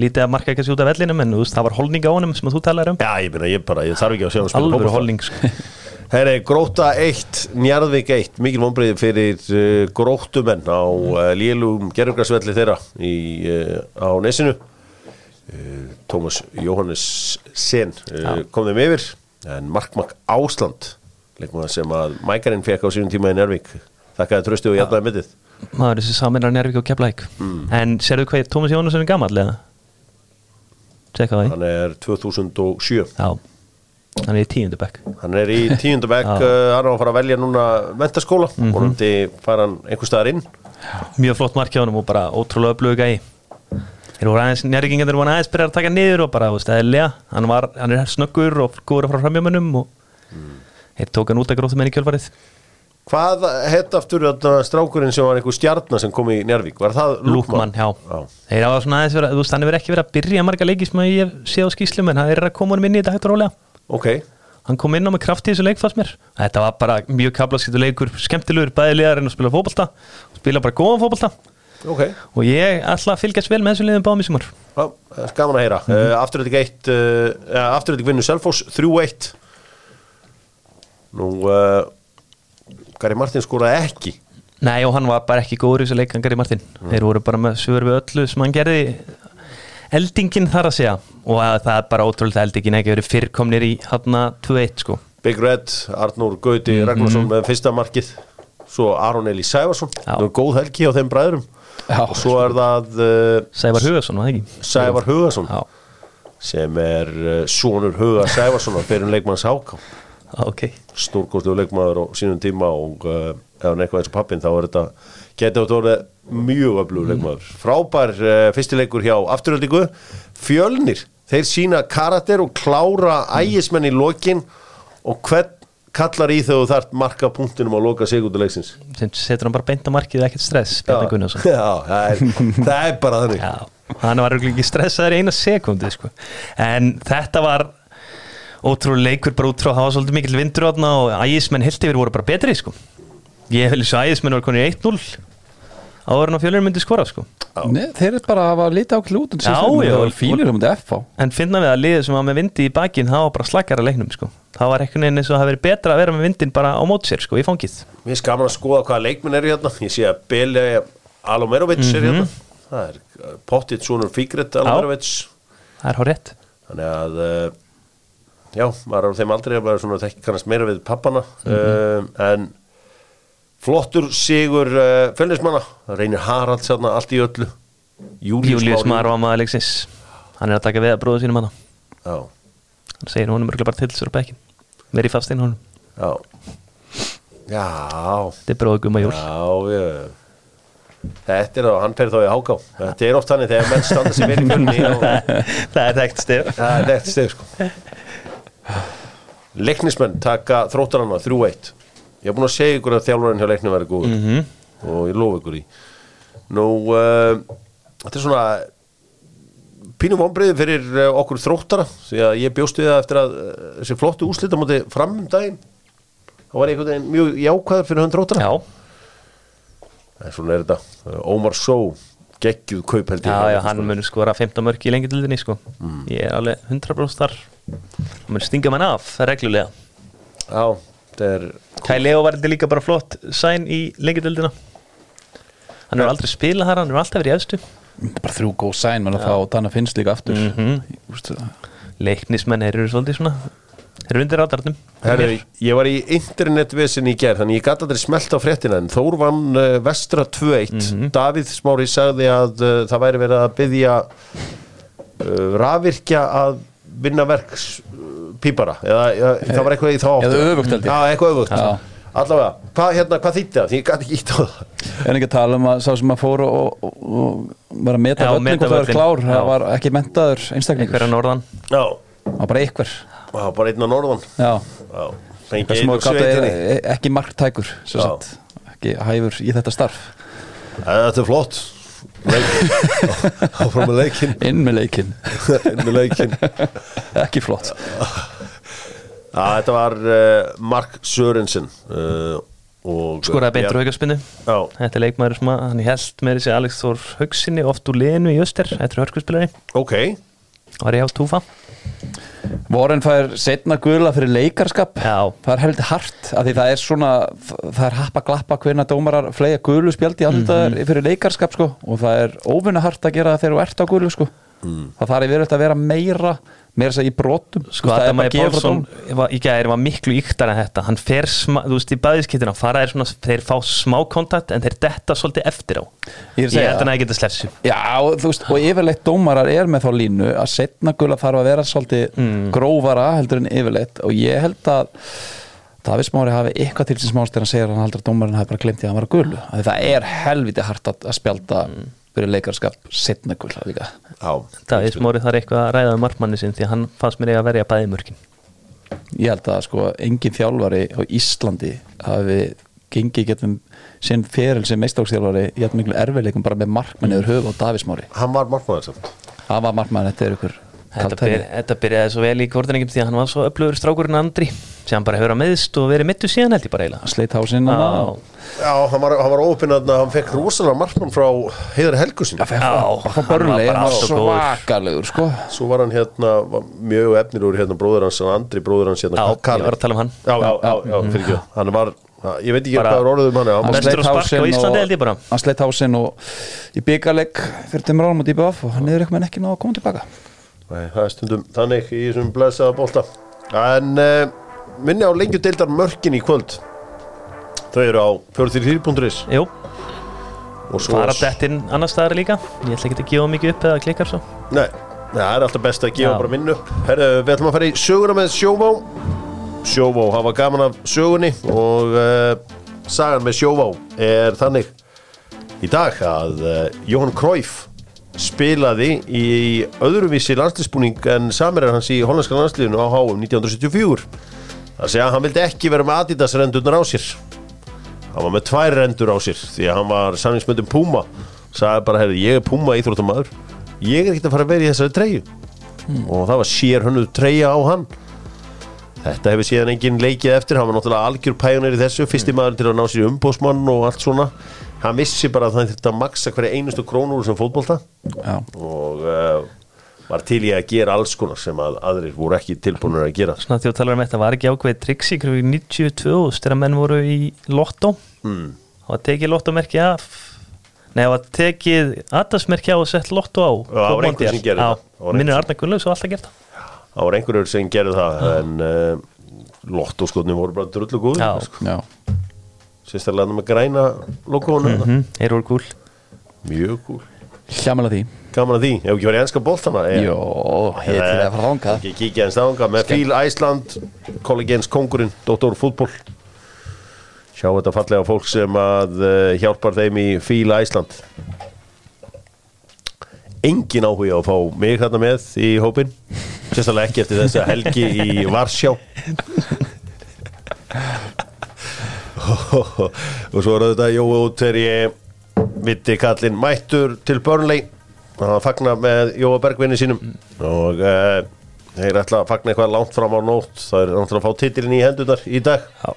B: Lítið að marka ekki út af vellinum en veist, það var holning á honum sem að þú talar um.
A: Já ég meina ég bara, ég þarf ekki að sjá hann spila
B: alveg holning sko.
A: Herri, Gróta 1, Njarðvík 1 mikil vonbreiði fyrir uh, gróttumenn á uh, lélugum gerðugrarsvelli þeirra í, uh, á nesinu. Uh, Tómas Jóhannes Sen uh, kom þeim yfir en Markmak Ásland leikmaður sem að Mækarinn fekk á sínum tíma í Njarðvík þakkaði tröstu og jætnaði mittið
B: maður þessi saminnar Njárvík og Keflæk
A: Mm.
B: en serðu hvað Tómas Jónasson er gammal eða? Í
A: hann er 2007
B: Já, hann er í tíundu bekk.
A: Hann er í tíundabæk uh, hann á að fara að velja núna mentaskóla mm
B: Mhm.
A: vonandi fara hann einhver staðar inn.
B: Mjög flott mark hjá honum og bara ótrúlega öflugu gæi þeir voru aðeins, njárvíkingar þeir voru aðeins byrjar að taka niður og bara, þú veist, eðlilega. Hann, var, hann er snöggur og góður frá framjömanum og þeir tók hann út að gróðum enn í kjölfarið.
A: Hvað hett aftur strákurinn sem var einhver stjarnar sem kom í Njárvík? Var það
B: Lúkmann, já. þeir hafa svona aðeins verið, þú veist, hann hefur ekki verið að byrja marga leiki sem ég sé á skýslum en hann er að koma honum inn í þetta hægt og rólega.
A: Ok,
B: hann kom inn á með kraft í þessu leik fannst mér. Þetta var bara mjög kablaskiptu leikur skemmtilegur, bæði liðar en að spila fótbolta spila bara góðan fótbolta
A: ok.
B: Og ég ætla að fylgjast vel með þessu liðum báðum í sumar.
A: Já, það er gaman að heyra. Mm -hmm. uh, Afturrættik 1 uh, Afturrættik vinnur Selfoss 3-1 Nú uh, Gary Martin skoraði ekki.
B: Nei og hann var bara ekki góður í þessu leik hann Gary Martin, þeir voru bara með svör við öllu sem hann gerði. Eldingin þar að segja. Og að það er bara ótrúlega að eldingin ekki verið fyrrkomnir í hann 2-1 sko.
A: Big Red, Arnur Gauti Ragnarsson með fyrsta markið. Svo Aron Eli Sævarsson. Nú er góð helgi á þeim bræðurum
C: Já.
A: Og svo er það uh,
B: Sævar Hugason, var það ekki?
A: Sævar Hugason.
B: Já,
A: sem er uh, sonur Huga Sævarssonar fyrir leikmanns Háká.
B: Ok.
A: Stórkostlu leikmaður á sínum tíma og uh, ef hann er eitthvað eins og pappin þá er þetta getið átt orðið mjög öflugur leikmaður. Frábær uh, fyrstileikur hjá afturöldingu fjölnir, þeir sína karakter og klára ægismenn í lokin. Og hvern kallar í þau þart marka punktinum að loka
B: sem setur hann bara beint á markið ekkert stress
A: Já, það er, það er bara þannig.
B: Já, hann var ekki stressaður í eina sekundi sko. en þetta var ótrúlega leikur bara út frá það var svolítið mikil vindur átna og ægismenn heilt yfir voru bara betri sko. ég vil svo ægismenn var konið 1-0 áður en að fjölunum myndi skora sko.
C: Nei, þeir eru bara að hafa lítið ákveð út
B: Já, já.
C: það var fínir um þetta F á
B: en finna við að liðið sem var með vindi í bakin það var bara slakara leiknum sko. það var veginn eins og það hafi verið betra að vera með vindin bara á mót sér sko, í fangið
A: Mér er skaman að skoða hvaða leikminn eru hérna Ég sé að Bele Alomerovic er
B: Mhm.
A: hérna Það er uh, pottitt sonur Fígret Alomerovic
B: það er rétt
A: Þannig að uh, Já, maður á þeim aldrei kannast meira við pappana
B: Mhm.
A: uh, En Flottur sigur uh, Fölnismanna Það reynir Harald sérna allt í öllu. Július,
B: Július
A: Már-
B: Mar var maður leiksins. Hann er að taka við að bróðu sínum hann
A: Já,
B: hann segir honum örgulega bara til sér á bekkin verið fast inn honum.
A: Já. Já,
B: þetta er bróðu gumma jól
A: Já, ég Þetta er þá, hann fer þá í háká. Þetta er oft þannig þegar menn standa sér vel í og
B: það er þekkt stef
A: Það er þetta steg sko. Leiknismenn taka þróttarana 3-1 Ég hef búin að segja ykkur að þjálfarinn hjá leiknum verið góður. -hmm. og ég lofa ykkur í. Nú, uh, þetta er svona pínum ombriði fyrir uh, okkur þróttara því að ég bjóst við það eftir að uh, þessi flottu úslita múti fram um daginn. Þá var ég einhvern veginn mjög jákvæður fyrir hann þróttara.
B: Já,
A: En svona er þetta. Ómar Só geggjuð kaup held ég.
B: Já, já, hann mun skora 15 mörg í lengjadildinni sko.
A: Mm.
B: ég er alveg 100% þar. Hann mun stinga mann af reglulega.
A: Já, þetta er
B: Kai Leo var þetta líka bara flott sæn í lengjadildina hann hefur aldrei spilað þar, hann hefur alltaf verið í
C: er bara þrjú góð sæn menn að það og þannig finnst líka aftur.
B: Mhm.
C: Ústu,
B: leiknismenn eru svolítið svona eru undir átarnum
A: Herri, ég var í internetvesin í gerð þannig ég gæti aldrei smelt á fréttina en Þór vann uh, vestra 2-1 Davíð Smári sagði að uh, það væri verið að byggja uh, rafvirkja að vinna verks pípara. Eða, eða það var eitthvað í þá áttu.
C: Eða öfugt, held ég.
A: Já, eitthvað öfugt.
C: Já.
A: Allavega, hvað, hérna, hvað þýtti það? Því ég gæti ekki ítt á það.
C: En ekki að tala um að sá sem að fóru og, og, og var að meta
B: Já,
C: völlin
B: meta
C: hvort það var
B: völlinn.
C: klár,
B: Já.
C: það var ekki mentaður einstaklingur,
B: einhverja norðan.
A: Já,
C: það var bara einhver.
A: Það var bara einn á norðan.
C: Já,
A: Já, fengi
C: það sem
A: einn
C: að
A: úr
C: kalla
A: sveitinni.
C: er ekki marktækur sem
A: Já.
C: sagt, ekki hæfur í þetta starf.
A: Þetta er flott. Leik. Áfram með leikin
C: inn með leikinn.
A: Inn með leikin
C: ekki flott
A: þetta var uh, Mark Sörensen uh, og
B: skoraði beintur haugaspinnu
A: já,
B: Þetta er leikmaður sem að hann held með þessi Alex Þór Haugsinni oft úr liðinu í Öster Þetta er hörkuspilari
A: ok.
B: Var ég á túfa.
C: Warren fær setna gula fyrir leikarskap.
B: Já.
C: það er heldur hart af því það er svona, það er happa glappa hvernig dómarar flega gulu spjaldi mm
B: Mhm.
C: fyrir leikarskap sko og það er óvinna hart að gera það þegar þú ert á gulu sko. Það þarf yfirleitt að vera meira meira þess að í brotum.
B: Sko
C: það
B: að
C: er bara
B: Pálsson í gæri var miklu yktar en þetta. Hann fer, sma, þú veist, í bæðiskittina fara er svona, þeir fá smá kontakt en þeir detta svolítið eftir á.
C: Ég er að
B: Ég
C: segja
B: held hann að geta slepsu
C: Já, og þú veist, og yfirleitt dómarar er með þá línu að setna gula þarf að vera svolítið
B: Mm.
C: grófara heldur en yfirleitt. Og ég held að David Smári hafi eitthvað til sem smást þegar hann segir að hann heldur að dómarinn hafi bara glemt í að hann var gulu að það er helviti hart að, spjalda
B: Mm.
C: Fyrir leikarskap setna gula líka.
B: Það er smórið þar eitthvað að ræða um markmanni sinn því að hann fannst mér eiga að verja bæði mörkin.
C: Ég held að sko engin þjálfari á Íslandi hafi gengið getum sinn feril sem meistáksþjálfari í jætt miklu erfileikum bara með markmann yfir höfu og David Smári.
A: Hann var samt.
C: Það var markmann, þetta er ykkur
B: Þetta, byr, þetta byrjaði svo vel í kvortaningum því að hann var svo öflugur strákurinn Andri sem hann bara hefur að meðst og verið mittu síðan held ég bara eiginlega.
C: Sleitt hásinn
B: Já,
A: já, hann var, hann var ópinnað hann fekk rosalega markmann frá Heiðar Helgusin
C: Já,
B: hann var bara
C: svakalegur sko.
A: svo var hann hérna var mjög efnir úr hérna bróður hans Andri bróður hans hérna
B: Já, ég
A: Kalli.
B: var að tala um hann.
A: Já, já, já, já, fyrir ekki hann var, ég veit ekki hvað er orðið um hann hann
C: sleitt hásinn
B: Íslandi
C: og-
B: held ég bara.
C: hann sleitt hásinn og í byggarleik fyrir tímur árum og dýpa af og hann er eitthvað ekki náða að koma tilbaka
A: Nei, það er stundum þannig í þessum blessaða bolta. En uh, minni á lengju deildar mörkin í kvöld. Þau eru á 43.is
B: Jú,
A: og svo
B: fara dettinn annar staðar líka. Ég ætla ekki að gefa mikið upp eða klikkar svo.
A: Nei, það er alltaf best að gefa
B: Já.
A: bara minnu upp. Herðu, við ætlum að fara í söguna með Sjóvá. Sjóvá hafa gaman af sögunni og uh, sagan með Sjóvá er þannig. Í dag að uh, Jóhann Cruyff spilaði í öðruvísi landslýsbúning en samirar hans í hollandska landsliðinu á HM 1974 það segja að hann vildi ekki vera með Adidas rendunar á sér. Hann var með tvær rendur á sér því að hann var samlingsmyndum Puma. Sagði bara, herri, ég er Puma íþróttamæður ég er ekkert að fara að vera í þessari treyju. Og það var sér hönnuð treyja á hann. Þetta hefur síðan enginn leikið eftir. Hann var náttúrulega algjör pæjonir í þessu. Fyrsti maður til að ná sér umbósmann og allt svona hann vissi bara að það þurfti að maksa hverja einustu krónur sem fótbolta
C: Já.
A: og uh, var til í að gera alls konar sem að aðrir voru ekki tilbúinur að gera
B: Svona því að tala um þetta var ekki ákveðið tricks í krugu 92 þegar menn voru í Lotto
A: mm.
B: Það var tekið Lotto-merki af Nei, það var tekið Adas-merki á og sett Lotto á
A: Já, það var einhver sem gerði það.
B: Minnir
A: einhver
B: Arna Gunnlaugs og alltaf gert það
A: það var einhverjur sem gerði það en uh, lottoskotni voru bara drullu góð
B: Já.
A: sko. Sérstaklega með græna logoðuna
B: mm, Þeir voru kúl
A: mjög cool.
C: Hljamala því.
A: Gaman að því, ef ekki verið enska boltana er,
C: Jó, ég til að fara þangað.
A: Ekki kíkja eins þanga með Fíl Æsland kollegiens kongurinn, Dóttor fútból sjá þetta fallega fólk sem að uh, hjálpar þeim í Fíl Æsland engin áhuga að fá mig þarna með í hópin sérstaklega ekki eftir þessa helgi í Varsjá og svo er þetta Jói út þegar ég viti kallinn mættur til Burnley. Hann fagnar með Jóa Bergvinni sínum. Og uh, þeir ætla að fagna eitthvað langt fram á nótt. Það er náttúrulega að fá titilin í hendunar í dag.
B: Já.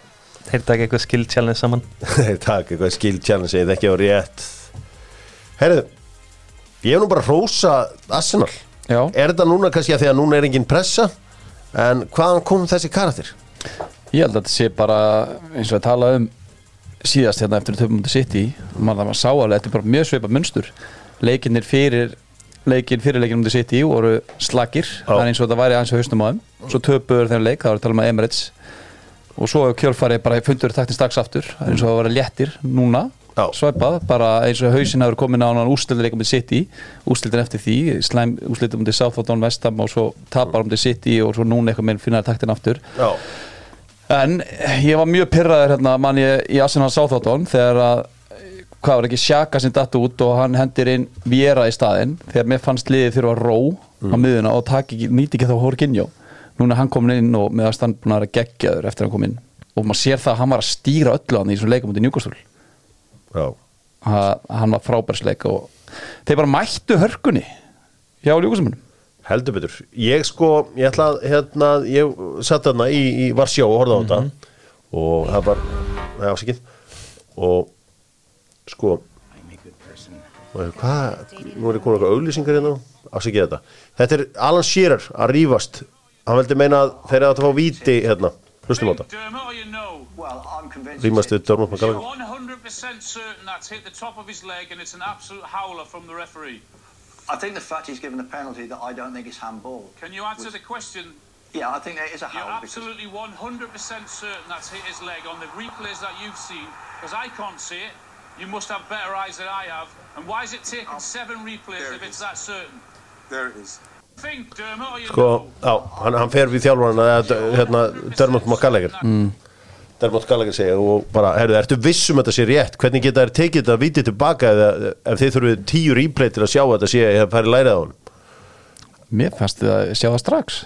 B: Þeir taka eitthvað skill challenge saman.
A: Þeir taka eitthvað skill challenge eða ekki á rétt. Herðu ég hef nú bara hrósa Arsenal.
C: Já,
A: er þetta núna kannski að því að núna er engin pressa? En hvaðan kom þessi karakter
C: ég held að þetta sé bara eins og að tala um síðast hérna eftir töfum mútið sitt í mann það var sá alveg, þetta er bara mjög sveipa munstur. Leikinnir fyrir leikin fyrir leikin mútið sitt í voru slagir það er eins og þetta væri aðeins á haustum á þeim. Svo töpuður þeirra leik, það var að tala um að Emirates. Og svo kjölfarið bara fundur taktins dags aftur, það er eins og að vera léttir núna, sveipað bara eins og hausin hafi komin á hann úrstildileikum mútið sitt í, úrstildin eftir því slæm úrstildim mútið En ég var mjög pyrraður hérna mann ég í Arsenal Southampton þegar að hvað var ekki Sjaka sem datt út og hann hendir inn Viera í staðinn þegar mér fannst liðið þurfa ró á miðuna og taki, ekki- nýti ekki þá Horkinjó núna er hann komin inn og með að stand búin að vera geggjaður eftir að hann kom inn. Og maður sér það að hann var að stýra öllu hann í þessum leikum út í Newcastle.
A: Já.
C: Ha- hann var frábærsleik og þeir bara mættu hörkunni hjá ljúkusumunum
A: heldur betur. Ég sko, ég ætla að hérna, ég satt þarna í, í Varsjá og horfði á þetta. Og það var það var afsakið og sko og hvað, nú er ég komin eitthvað auglýsingar hérna. Afsakið þetta. Þetta er Alan Shearer að rífast. Hann veldi meina að þeir eru að fá víti hérna, hlustum á þetta. Rímast við Dörmund McGallagher
D: 100% certain that's hit the top of his leg and it's an absolute howler from the referee.
E: I think the fact he's given a penalty that I don't think is handball.
D: Can you answer the question?
E: Yeah, I think that is a handball.
D: You're
E: foul. because-
D: absolutely 100% certain that's hit his leg on the replays that you've seen, because I can't see it. You must have better eyes than I have. And why is it taking seven replays
F: There
D: if
F: it
D: it's that certain?
F: There it is.
D: Think, Dermot, or you
A: sko,
D: know?
A: já, hann, hann fer við þjálfarna hérna, Dörmund McGallagher
D: Mm.
A: Dermot Gallagher segja og bara, herru, ertu viss um að þetta sé rétt? Hvernig geta þær tekið þetta vitið tilbaka eða ef þið þurfið tíu replay til að sjá að þetta sé að færi lærið á hann
C: mér fannst þið að sjá það strax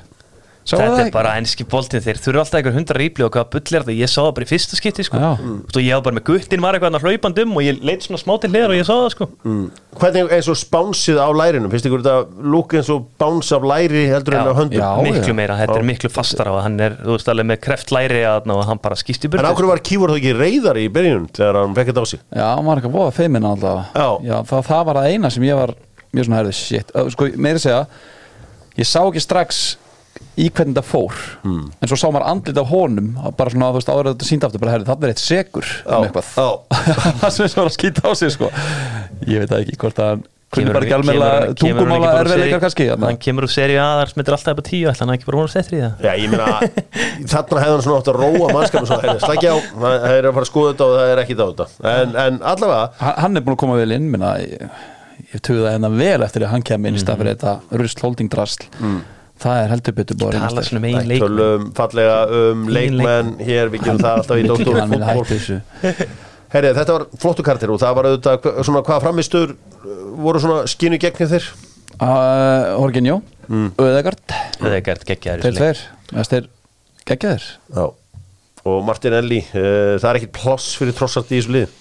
C: Sáu
B: Þetta
C: það
B: er
C: ekki?
B: bara enski boltin þeir þurfa alltaf einhver hundra rýpli og hvað bull er þetta ég sá það bara í fyrsta skipti sko.
C: Já.
B: og ég var bara með guttin var eitthvað að hlaupand um og ég leit svona smá til hliðar og ég sá það sko.
A: hvernig eins og spánsið á lærinum finnst ykkur þetta lúk eins og báns af læri heldur en á höndum
C: já.
B: miklu meira, þetta
A: Já.
B: er miklu fastar á hann er, þú veist alveg með kreft læri að, og hann bara skýst í
A: en
B: burtu
A: ákveður var Kívor þá ekki reyðar í byrjun þegar hann fekk þetta á sig
C: Já,
A: Já.
C: það, það var það eina sem ég var mjög svona herðið, shit, Ö, sko, meira að segja ég sá ekki strax í hvernig það fór.
A: Hmm.
C: en svo sá maður andlit af honum bara svona, þú veist, áður að þetta síndi aftur bara herðið, það er eitt segur um eitthvað.
A: já.
C: það sem sem var að skýta á sig, sko. Ég veit það ekki, hvort að
B: Kemur
C: bara ekki
B: ekki
C: tungumála erfiðleikar kannski þarna.
B: hann kemur úr seri aðar smittir alltaf upp á tíu ætla hann ekki bara vonast eftir í það?
A: Já, ég meina, þarna hefði hann svona átt að róa heyrðu, slækja á, það er að fara að skoða þetta og það er ekki þetta. En, en allavega,
C: hann, er búin að koma vel inn minna, ég, ég tuði það hennar vel eftir að hann kem það er heldur betur að
B: tala svona um eigin leik
A: tölum fallega um leikmenn. hér, við gerum það alltaf í Dóttor
C: hann vil hætti
A: fútból
C: þessu.
A: Herri, þetta var flottu kartir og það var auðvitað svona hvaða framistur voru svona skinu gegn þeir?
C: Uh, Horginjó, mm. Öðegard
B: gert geggjaður
C: þeir tveir,
A: Já. Og Martinelli, uh, það er ekkit ploss fyrir trossart í þessu lið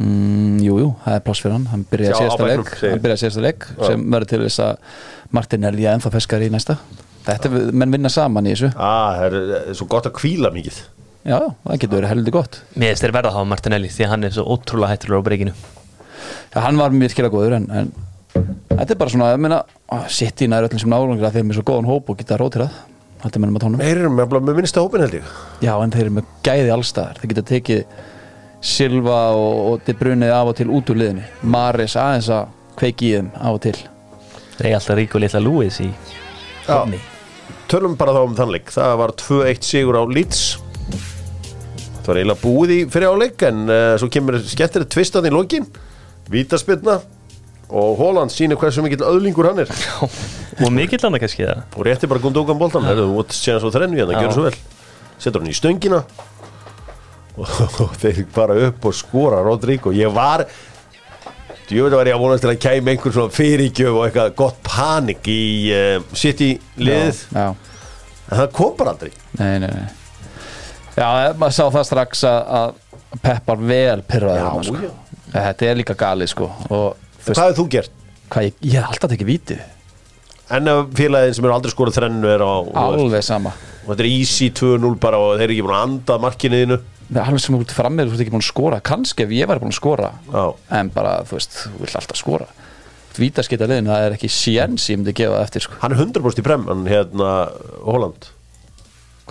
C: mm, Jú, jú, það er pláss fyrir hann. Hann byrjaði síðasta
A: bekknum,
C: leik.
A: Segir.
C: hann byrjaði síðasta leik sem verður til þess að Martinelli að ennþá feskar í næsta. Þetta er, menn vinna saman í þessu.
A: Ah, það er, er svo gott að kvíla mikið.
C: Já, það getur verið heldur gott.
B: Mér finnst þeir verða að hafa Martinelli því að hann er svo ótrúlega hættulegur á breykinu
C: já, hann var virkilega góður en, en þetta er bara svona, ég meina sitt í næður öllum sem nálangur að þeir eru með svo góðan hóp og geta rótirað þetta mennum að tónum
A: Þeir eru með minnsta hópin held ég.
C: Já, en þeir eru með gæði allstaðar Þeir geta tekið Silva og, og De Brunið af og til út úr liðinu. Maris aðeins að kveiki í þeim af og til.
B: Þeir er alltaf rík og litla Lewis í horni
A: Tölum bara þá um þannleik Það var 2-1 sigur á Leeds. Það var eiginlega búið í fyrir áleik en uh, svo kemur skemmtir tvistan í lokin. Vítaspilna og Holland sýnir hversu mikill öðlingur hann er.
B: Og mikill hann kannski það
A: og rétti bara gundókan boltan Herðu, þú mútt séna svo þrennu hérna, gjör svo vel. Setur hann í stöngina og þeir bara upp og skora Rodrigo, ég var að var ég að vonast til að kæmi einhver svona fyrirgjöf og eitthvað gott panik í uh, City liðið.
C: Já,
A: en það kom bara aldrei.
C: Nei, nei, nei. Já, maður sá það strax að, Peppar vel pyrraði
A: Já,
C: sko.
A: já.
C: Þetta er líka galið sko. Og
A: hvað hefur þú gert?
C: hvað ég, ég hef alltaf tekið víti.
A: En félagin sem eru aldrei skorað þrennu er á
C: Alveg sama.
A: Og þetta er easy 2-0 bara og þeir eru ekki búin að anda markinu þínu.
C: Það er alveg sem út fram með þú ert ekki búin að skora. Kannski ef ég væri búin að skora
A: Já.
C: en bara, þú veist, þú vilt alltaf skora. Vítaskita liðin, það er ekki séns ég myndi gefa það eftir sko.
A: Hann er 100% í prem, hann hérna Holland.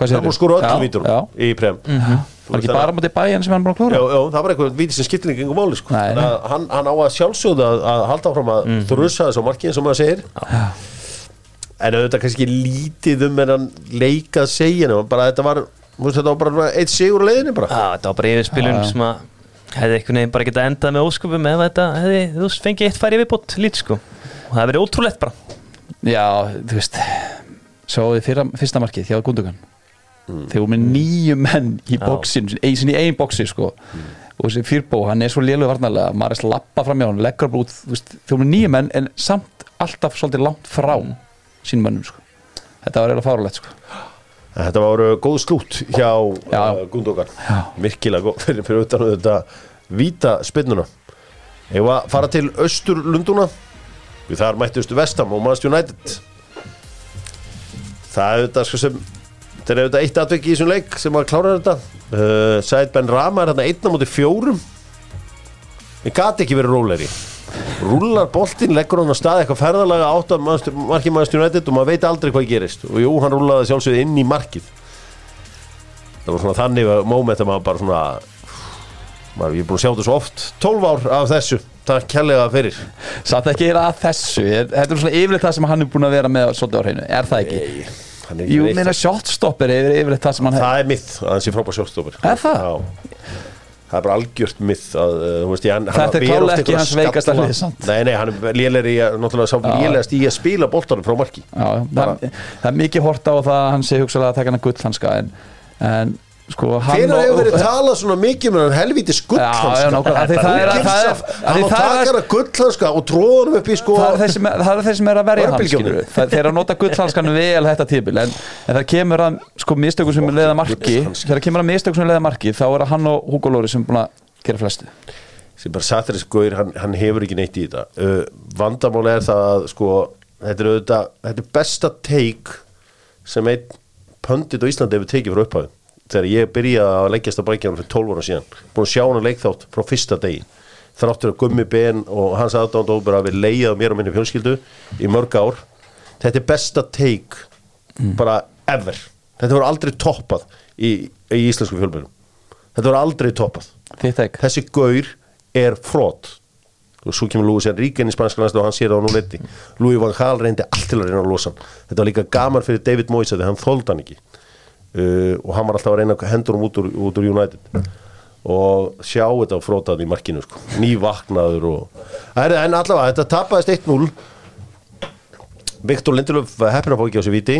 A: Það er búin að skora öllum vítur
C: Já,
A: í prem.
C: Var ekki bara mútið bæjan sem hann búin að klóra
A: Já, já, það var eitthvað víti sem skiptir ekki einhver máli sko. Hann, hann á að sjálfsögða að, að halda áfram að mm. þrjusa þessu markið sem maður segir. En auðvitað kannski lítið um en hann leika að segja nema, bara þetta var, þú veist, þetta var bara eitt sigur á leiðinni bara.
B: Já, þetta var bara yfirspilun sem að hefði einhvern veginn bara getað endað með ósköpum ef þetta hefði, þú veist, fengið eitt færi viðbót lít sko. Og það hefði verið ótrúlegt bara.
C: Já, þú veist Sjáðu fyrra, fyrsta markið hjá Gundogan? Þeir voru með nýju menn í bóksin Einu sinni í ein bóksi sko. Og þessi fyrbó, hann er svo lélugur varnarlega Maris lappa fram hjá hann, leggur bara út þú veist, Þeir voru með nýju menn en samt alltaf svolítið langt frá sínum mönnum sko. Þetta var eiginlega fárulegt sko
A: Þetta var góð slút hjá
C: Já.
A: uh, Gundogan.
C: Já.
A: Virkilega góð fyrir, fyrir utan þetta víta spinnuna. Ég var að fara til Östur Lunduna Því þar mættustu Vestam og Manchester United. Það er þetta sko sem Það er auðvitað eitt atvik í þessum leik sem að klára þetta. Uh, Said Ben Rama er hérna einn á móti fjórum. Ég gat ekki verið róleri Rúlar boltinn, leggur hann á stað eitthvað ferðalega átt af markið Manchester United og maður veit aldrei hvað gerist. Og jú, hann rúlaði sjálfsögð inn í markið. Það var svona þannig moment að maður bara svona maður, ég er búin að sjá þetta svo oft. 12 ár af þessu, takk kærlega fyrir.
C: Satt ekki er að þessu er, Þetta er svona yfirleitt það sem hann er búin að vera með svolítið á hreinu, er það ekki?
A: Nei, er
C: Jú, meina shotstopper er yfirleitt það sem hann
A: Það er mitt að hann sé frábær sjálfstofur
C: Er það?
A: Já Það er bara algjört mitt að, uh, þú veist, hann,
C: Þetta er
A: oft
C: ekki hans veikasta
A: skalla.
C: hlið, samt.
A: Nei, nei, hann er að- sá lélegast í að spila boltanum frá marki
C: Já, það, það er mikið hort á það að hann sé hugsalega að taka hann að gullhanska en, en sko hann
A: Hvenær hefur verið talað svona mikið með hann helvíti
C: Já, já,
A: skullhanska
C: nákvæmlega, af því það er- það er- af
A: Hann
C: því
A: á
C: það er-
A: taka hann að gullhanska og hann upp í sko
C: það er þeir er þeir sem er að verja Það- þeir eru að nota gullhanskan vel þetta tíbil en, en það kemur að sko mistökum sem er leiða marki. Þegar kemur að mistökum sem er leiða marki þá er það hann og Hugo Lóri sem er búin að gera flestu.
A: Sem bara sattir þessi gauður, hann, hann hefur ekki neitt í þetta. Uh, vandamáli er það að sko, þetta er auðvitað þetta er besta take sem einn pöndit á Íslandi hefur tekið frá upphæðu þegar ég byrjaði að leggjast að bækja hann fyrir 12 ára síðan búin að sjá hann að leikþátt frá fyrsta degi. Þráttur að gummi ben og hans aðdánd óbera við leiðað mér og minni fjölskyldu í mörg ár þetta er besta take bara ever. Þetta voru aldrei toppað í, í íslensku fjölbjörnum þetta voru aldrei toppað. Þessi gaur er frott og svo kemur Lúi sér ríka inn í spanska næstu og hann sér það á nú leiti Lúi Van Gaal reyndi allt til að reyna að losa hann. Þetta var líka gaman fyrir David Moyes hann þóldi hann ekki uh, og hann var alltaf að reyna að hendur hann út úr, út úr United og sjá þetta á frótaðin í markinu sko. ný vaknaður og en, en allavega þetta tapaðist 1-0 Viktor Lindelöf heppin að fá ekki á sig viti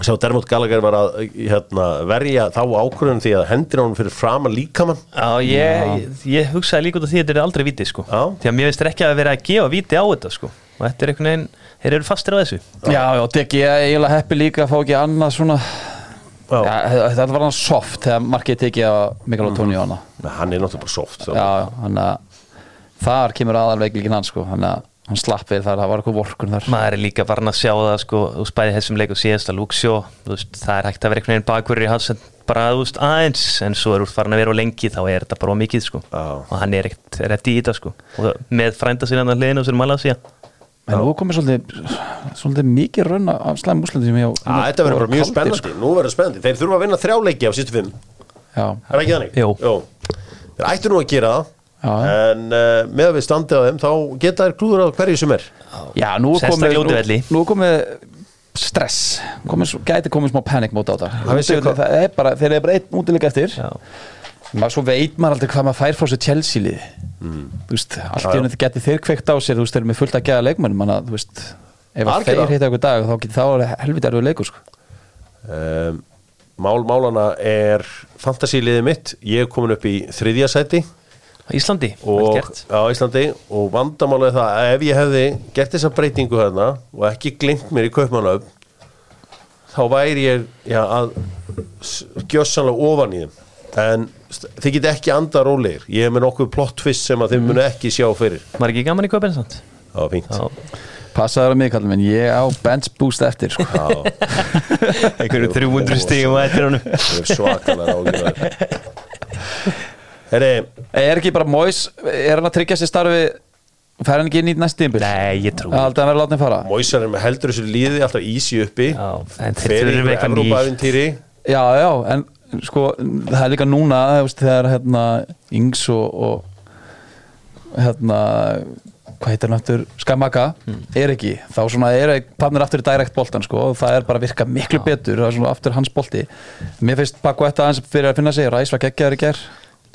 A: Sá Dermot Gallagher var að hérna, verja þá ákvörðun því að hendir hann fyrir framan líkamann
B: Já, ég, ég, ég hugsaði líka út af því að þetta er aldrei viti sko.
A: Já.
B: því að mér finnst ekki að vera að gefa viti á þetta sko. og þetta er einhvern veginn, þeir eru fastir á þessu
C: Já, já, Deggi, ég er eiginlega heppi líka að fá ekki annað svona Þetta var hann soft þegar markið tekið á Mikael Tóni á hana.
A: Nei, hann er náttúrulega bara soft
C: Já, hann að þar kemur aðal veikleikin hans sko hann að hann slapp við þar, það var eitthvað vorkun þar.
B: Maður er líka farin að sjá það sko, þú bæði þessum leik og síðast að Luxjó það er hægt að vera einhvern veginn bakverður í hans en bara veist, aðeins, en svo er úr farin að vera á lengi þá er þetta bara of mikið sko. Og hann er ekkert í þetta sko. Og með frænda sér hann að hliðinu sem Malasía
C: en nú komið svolítið svolítið mikið rönn af slæm úslendi sem ég
A: Já, þetta verður bara mjög spennandi Nú verður spennandi, þeir þurfa að vinna þrjá leiki á sístu fimm
C: Já,
A: Er það ekki þannig?
B: Jú.
A: Þeir ættu nú að gera það
C: Já.
A: En uh, með að við standið á þeim þá geta þær klúður á hverju sem er
C: já nú er
B: Sérstaklega
C: komið
B: útivelli.
C: nú, nú er komið stress komið, svo- gæti komið smá panic mót á þetta
A: Það vissi
C: það,
A: hvað-
C: það er bara, þeir eru bara einn útileik eftir
B: Já.
C: Maður svo veit maður aldrei hvað maður fær frá sér Chelsea lið
A: Mm.
C: þú veist, allt í henni geti þeir kveikt á sér þú veist, þeir eru með fullt að geða leikmönnum manna, þú veist, ef að þeir heita okkur dag þá geti þá er helviti erfið leikur sko.
A: um, Mál málana er fantasíliðið mitt. Ég er komin upp í þriðja sæti.
B: Íslandi,
A: og, á Íslandi. Og vandamála er það að ef ég hefði gert þessa breytingu hérna og ekki glimt mér í kaupmannöf þá væri ég já, að gjössanlega ofan í þeim en þið get ekki anda rólegir. Ég hef með nokkuð plot twist sem að þið munu ekki sjá fyrir.
B: Var ekki gaman í köpinn samt?
A: það var fínt.
B: Já,
C: passaður að mig kallum en ég á bench boost eftir sko.
A: Já,
B: einhverju 300 stígum að eftir honum.
A: Ég er svakalega ágjörðar Herri,
C: er ekki bara Mois, er hann að tryggja sér starfi fær hann ekki inn í næst tímbil
B: Nei, ég trú
C: aldrei að vera látið fara?
A: Moisar er með heldur þessu líði alltaf ísi uppi.
B: Já, en þeir
A: fer í
B: þurfum eitthvað nýtt.
A: Evrópaðintýri
C: já, já, en sko það er líka núna, veist, þegar hérna Ings og, og hérna hvað heitir aftur, Skamaka er ekki, þá svona er pannir aftur í direkt boltan sko, og það er bara að virka miklu betur, það er svona aftur hans bolti. Mér finnst Bakku þetta aðeins fyrir að finna sig. Ræs var geggjaður í ger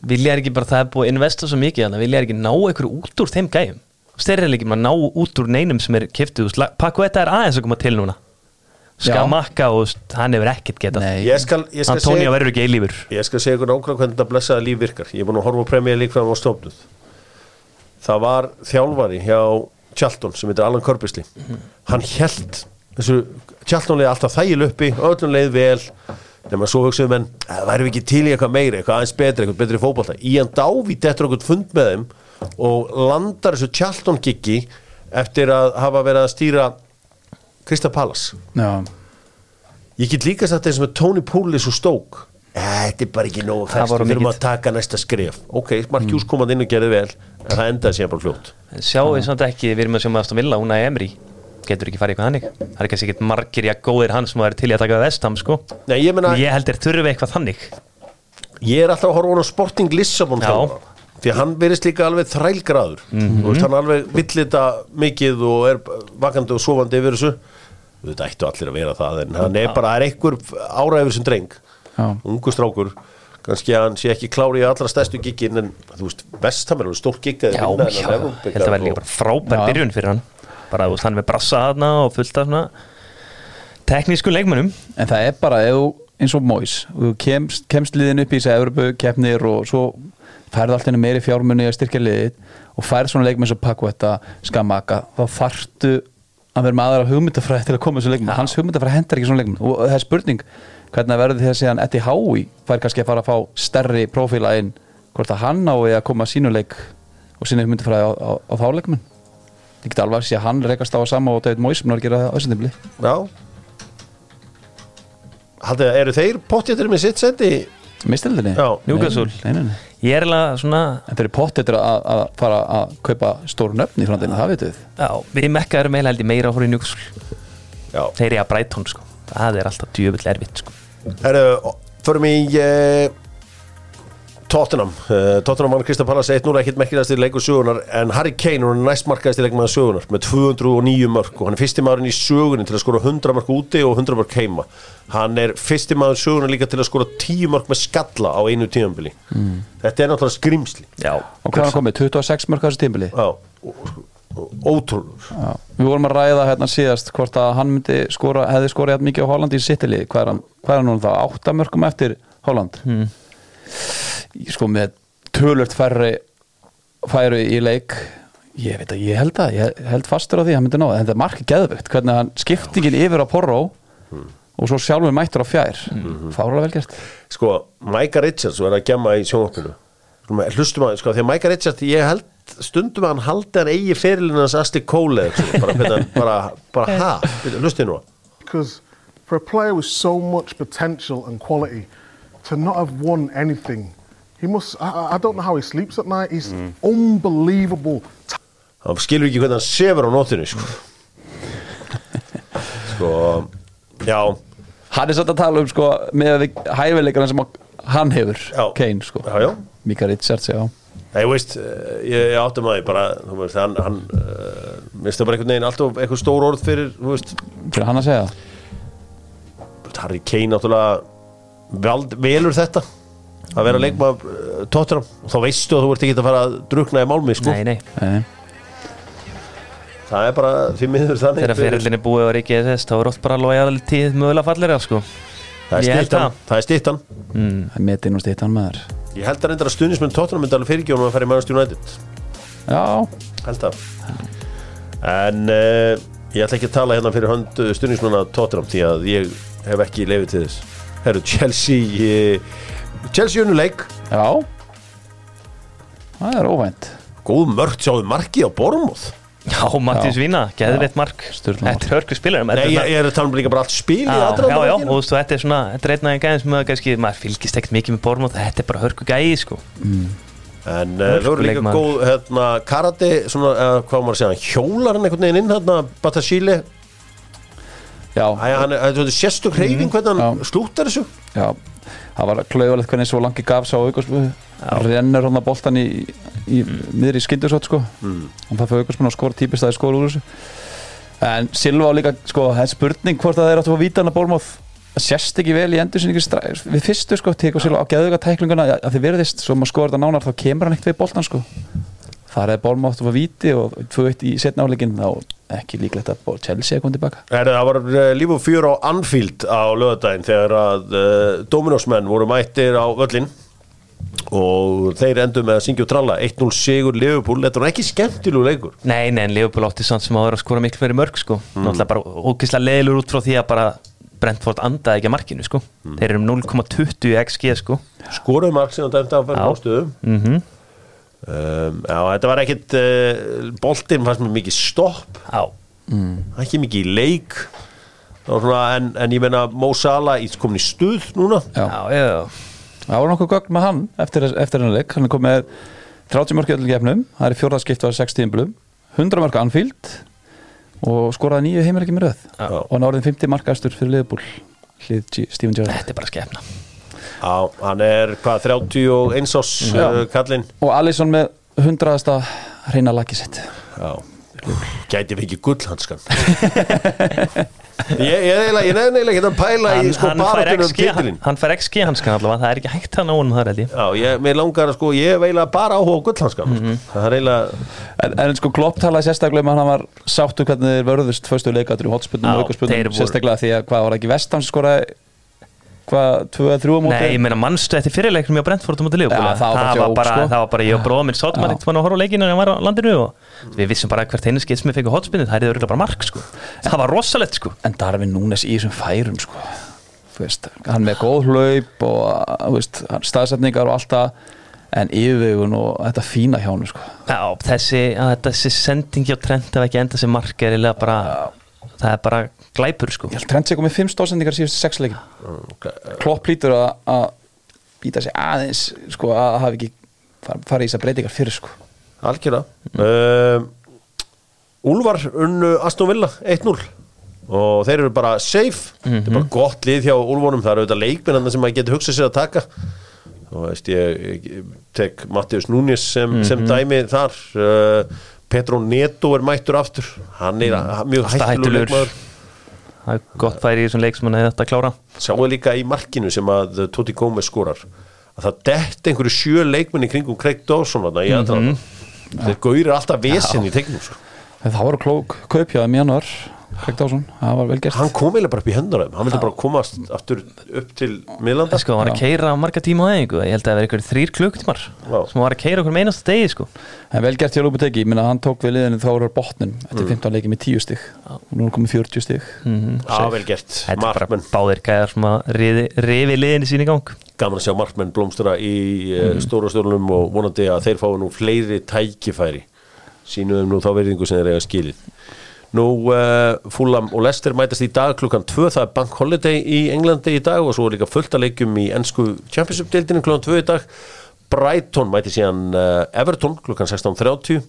B: Vilja er ekki bara, það er búið að investa svo mikið þannig að vilja er ekki ná einhverju út úr þeim gæjum? Ekki maður ná út úr neinum sem er kiftið Pakku þetta er aðeins að koma til núna Skamakka og hann hefur ekkert getað.
C: Nei.
A: Ég skal, ég skal
B: Antonio verður ekki eilífur.
A: Ég skal segja ykkur nákvæmlega hvernig þetta blessaða líf virkar. Ég er búin að horfa á Premier League fram á stofnuð. Það var þjálfari hjá Charlton sem heitir Alan Körbisli Hann held þessu Charlton leiði alltaf þægil uppi öllum leið vel. Nema svo hugsaðum menn "Eh, værum við ekki til í eitthvað meira eitthvað aðeins betri, eitthvað betri fótbolta? Ian Dáví dettur okkur fund með þeim og landar þessu Charlton giggi eftir að hafa verið að stýra Krista Pallas
C: Já,
A: ég get líka sagt þessum með Tony Poulis og Stoke. Eh, þetta er bara ekki nógu
B: Það
A: fest
B: var
A: við þurfum að taka næsta skref. Ok, Mark Hughes kom að inn og gerði vel en það endaði síðan bara fljótt.
B: En sjáum við samt ekki, við erum að sjá með Aston Villa, hún að Emri getur ekki farið eitthvað hannig það er kannski ekki margir já góðir hans sem væri til í að taka vestam sko.
A: Nei, ég meina,
B: ég held er þurfi eitthvað þannig.
A: Ég er alltaf að horfa á hann á Sporting Lissabon því að hann verist líka alveg þrælgraður. Og veist, hann alveg villita mikið og er vakandi og sofandi yfir þessu þetta ættu allir að vera það en hann er bara, það er einhver ára yfir sem dreng.
C: Já.
A: ungu strákur. Kannski að hann sé ekki klári í allra stærstu giggin en þú veist, vestam er alveg stórt gigg að
B: já, já, ég held að vera líka
A: og-
B: bara frábær byrjun fyrir hann. Bara, þú veist, hann er með brassa þarna og fullt af svona teknísku leikmönnum.
C: En það er bara, eins og Móis þú kemst, kemst liðin upp í þessi Evropu keppnir og svo færð allt henni meiri fjármunni að styrkja liðið og færð svona leikmenn sem Pakvetta, Skamaka þá þarftu að vera með aðra hugmyndafræði til að koma þessu leikmenn, hans hugmyndafræði hendar ekki svona leikmenn og það er spurning hvernig verður því að segja hann Eddie Howie fær kannski að fara að fá stærri prófíla inn? Hvort að hann á að koma sínuleik og sínu hugmyndafræði á, á, á þá leikmenn? Ég get alveg að sé að hann rekast á að sama og David Moyes sem að gera það á þessum tímli
A: Já. Haldið, eru þeir pottjættir með sitt sendi?
C: Mistildinni?
A: Já.
B: Newcastle.
C: Nei, nei, nei.
B: ég er alveg svona
C: En þeir eru pottetur að, að fara að kaupa stór nöfn í framtíðinu, það veitum við.
B: já, við mekka erum eiginlega held ég meira á hóri njúksul
A: Já
B: þeir eru að Brighton sko það er alltaf djöfull erfitt sko
A: Herru, förum í uh, Tottenham uh, Tottenham vann Kristaf Pallas 1-0 ekkert merkilegast í leikur sögunar en Harry Kane er næst markaðist í leikmaða sögunar með 209 mörg og hann er fyrsti maðurinn í sögunni til að skora 100 mörg úti og 100 mörg heima hann er fyrsti maður sögunar líka til að skora 10 mörg með skalla á einu tíðanbili mm. þetta er náttúrulega skrimsli
B: já,
C: Og hvað er hann komið? 26 mörg á þessu tímabili?
A: Já, ótrúlur
C: Já. Við vorum að ræða hérna síðast hvort að hann myndi skora, hefði hérna mikið á Holland í sittili. Hvað er hann, hvað er hann núna þá? 8 mörgum eftir Holland? Hmm. Sko með tölurt færri færu í leik. Ég veit að ég held að, ég held fastur á því að hann myndi ná það, en þetta er markið geðvögt hvernig hann skiptingin yfir á Porro og svo sjálfur mættur á fjær. Fárlega vel gert.
A: Sko, Micah Richards var að gemma í sjónvarpinu. Hlustum að, sko, því að Micah Richards ég held stundum að hann haldi hann eigi fyrirlinn hans Asti Cole bara, bara, bara ha, hlustið nú
F: because for a player with so much potential and quality to not have won anything, he must. I- I, don't know how he sleeps at night. He's unbelievable. ta-
A: hann skilur ekki hvernig hann sefur á nótinu sko sko já,
C: hann er svolítið að tala um sko með hæfileikana sem hann hefur
A: Já.
C: Kane sko
A: já, já
C: Mika Richards, já
A: Nei, ég veist, eh, ég, ég áttum að því bara, þú veist, hann, hann uh, minnst það bara einhvern veginn alltaf eitthvað stór orð fyrir, þú veist,
C: fyrir hann að segja
A: Harry Kane náttúrulega velur þetta að vera leikma uh, tóttunum og þá veistu að þú ert ekki að fara að drukna í málmi, sko.
B: Nei, nei.
C: Nei.
A: það er bara því miður þannig.
B: Þegar fyrirlinni búið á ríkið þess þá er oft bara lojaltíð mögulega fallir sko.
A: Það er
B: Ég
A: stýttan, það er stýttan
C: það er metinn og stýttan maður.
A: Ég held að reyndar að stuðnismenn tóttunum myndi alveg fyrirgjónum að fara í Manchester United.
C: Já,
A: held það en uh, ég ætla ekki að tala hérna fyrir hönd stuðnismenn að tóttunum því að ég hef ekki lefið til þess. Herru, Chelsea uh, Chelsea unnuleik
C: já. Það er óvænt.
A: Góð mörgt sjáðu markið á Bormóð
B: já, Mattius
C: Já.
B: Vína, geðveitt mark. Þetta er hörku spilarum
A: Nei, ég, ég er að tala um líka bara allt spil
B: Já, já, já,
A: leikinn.
B: og þú veist, þetta er svona þetta er einn þeim gæðin sem maður kannski, maður fylgist ekkert mikið með Bormóð, þetta er bara hörku gæði, sko.
A: En uh, það voru líka
B: leikmaður.
A: góð hérna, karate, svona, uh, hvað maður að segja, hjólar hann einhvern veginn inn hérna, Batashile
C: já,
A: Æja, hann er, þetta er sérstök hreyfing hvernig hann slúttar þessu.
C: Já, það var klauðalegt hvernig svo langi gaf sá aukarspu rennur hann að boltan í, í miðri skyndusótt sko. Og það fyrir aukarspu og skora típist að það skora úr þessu. En Silva á líka sko, það er spurning hvort að þeir áttu að víta hann að bólmáð það sérst ekki vel í endursinningu strax við fyrstu sko, tekur Silva á geðuga tæklinguna. Að þið verðist, svo maður skora þetta nánar þá kemur hann ekkert við boltan sko það er bólmátt að fá víti og 2-1 í setna áleikin þá ekki líklegt að Chelsea kom tilbaka.
A: Herri, Það var líf og fjör á Anfield á lögadaginn þegar að uh, Dominosmenn voru mættir á völlin og þeir endur með að syngja og tralla. 1-0 sigur Liverpool, þetta var ekki skemmtilegu leikur.
B: Nei, nei, en Leopold átti samt sem áður að skora miklu fyrir mörg, sko. Náttúrulega bara ókysla leðilur út frá því að bara Brentford andaði ekki að markinu, sko. Þeir eru um 0,20 í XG, sko.
A: Skoruðu mark sem það dæmta að vera
B: mm
A: um, Já, þetta var ekkit uh, Boltinn fannst mér mikið stopp.
B: Já,
A: Ekki mikið í leik var svona, en, en ég meina Mo Salah í komin í stuð núna.
C: Já.
B: já, já.
C: Það var nokkuð gögn með hann eftir, eftir hennar leik. Hann er komið með 30 mörg í öllum gefnum Það er fjórðarskipt á 6 tíðinblum 100 mörg Anfield og skoraði nýju heimir ekki með röð.
A: Já.
C: og hann orðin 50 markastur fyrir liðbúl hlið G- Steven Gerrard.
B: Þetta er bara skefna
A: Já, hann er hvað, 31 ás uh, kallinn
C: og Alisson með 100. hreina laki sitt.
A: Já. Gæti við ekki gullhanskan Ég ég er ég er eiginlega ekki að pæla í sko
B: hann,
A: baratunum
B: XG, hann, hann fær XG hanskan allavega. Það er ekki hægt hann á honum þar held ég.
A: Já, ég, mér langar að sko, ég eiginlega bara áhuga gullhanskan
B: Mhm.
A: Það er eiginlega
C: en, en sko Klopp talaði sérstaklega um að hann var sáttu hvernig þeir vörðust fyrstu leikatur í hotspillum
B: Já,
C: og
B: voru-
C: sérstaklega því að hvað var ekki vestam skoraði hvað, 2-3 á móti
B: Nei, ég meina mannstu eftir fyrirleiknum hjá Brentford um
C: Já, það var bara
B: það, bara,
C: sko.
B: það var bara ég og bróða minn sátum að var að horfa á leikinu en hann var á landinu og við vissum bara hvert skeitt sem við fengið hotspinnið það er örugglega bara mark sko það var rosalegt sko
C: en Darvin Núnes í þessum færum sko. Veist, hann með góð hlaup og veist, staðsetningar og allt það en yfirvegun og þetta fína hjá hann sko.
B: Já, þessi, að þessi sending hjá Trent ef ekki enda sem mark er bara það er bara glæpur sko.
C: Ég held Trent sé komið 5 stóðsendingar síðustu 6 leikin Klopp lítur að, að býta sig aðeins sko, að hafa ekki far- farið í þessar breytingar fyrir sko.
A: algjörða um, Úlfar unnu Aston Villa 1-0 og þeir eru bara safe. Þetta er bara gott lið hjá Úlfunum. Það eru auðvitað leikmennanda sem maður getur hugsað sér að taka. Og veist ég, ég tek Mattius Núnis sem, sem dæmi þar. Uh, Petro Neto er mættur aftur. Hann er mm. mjög hættulegur
B: það er gott færi í þessum leik sem hann hefði þetta að klára
A: sjáu líka í markinu sem að Toti Gómez skorar. Að það dett einhverju sjö leikmenni kringum Craig Dawson í aðdraðan þeir gaurir alltaf vesen í tegnum sko.
C: en það voru klók kaupjáðum í januar Dawson, það var vel gert.
A: Hann kom eiginlega bara upp í hendur hann vildi bara komast aftur upp til miðlanda.
B: Sko, hann var að keira marga tíma á eðingu ég held að það var einhverjir þrýr klukktímar
A: Já.
B: sem hann var að keira okkur með einasta degi sko.
C: En vel gert hjá Lúbuteki, ég minna hann tók við liðinu þá voru botnin eftir 15 leiki með 10 stig. Og nú er komið 40 stig.
A: Já, vel gert,
B: þetta er
A: markmenn.
B: báðir gæðar sem að rifi, liðinni sín í gang.
A: Gaman að sjá markmenn blómstura í mm. stóra nú uh, Fulham og Leicester mætast í dag klukkan 2, það er Bank Holiday í Englandi í dag og svo er líka fullt að leikjum í ennsku Championship-deildinu klukkan 2 í dag. Brighton mæti síðan uh, Everton klukkan 16.30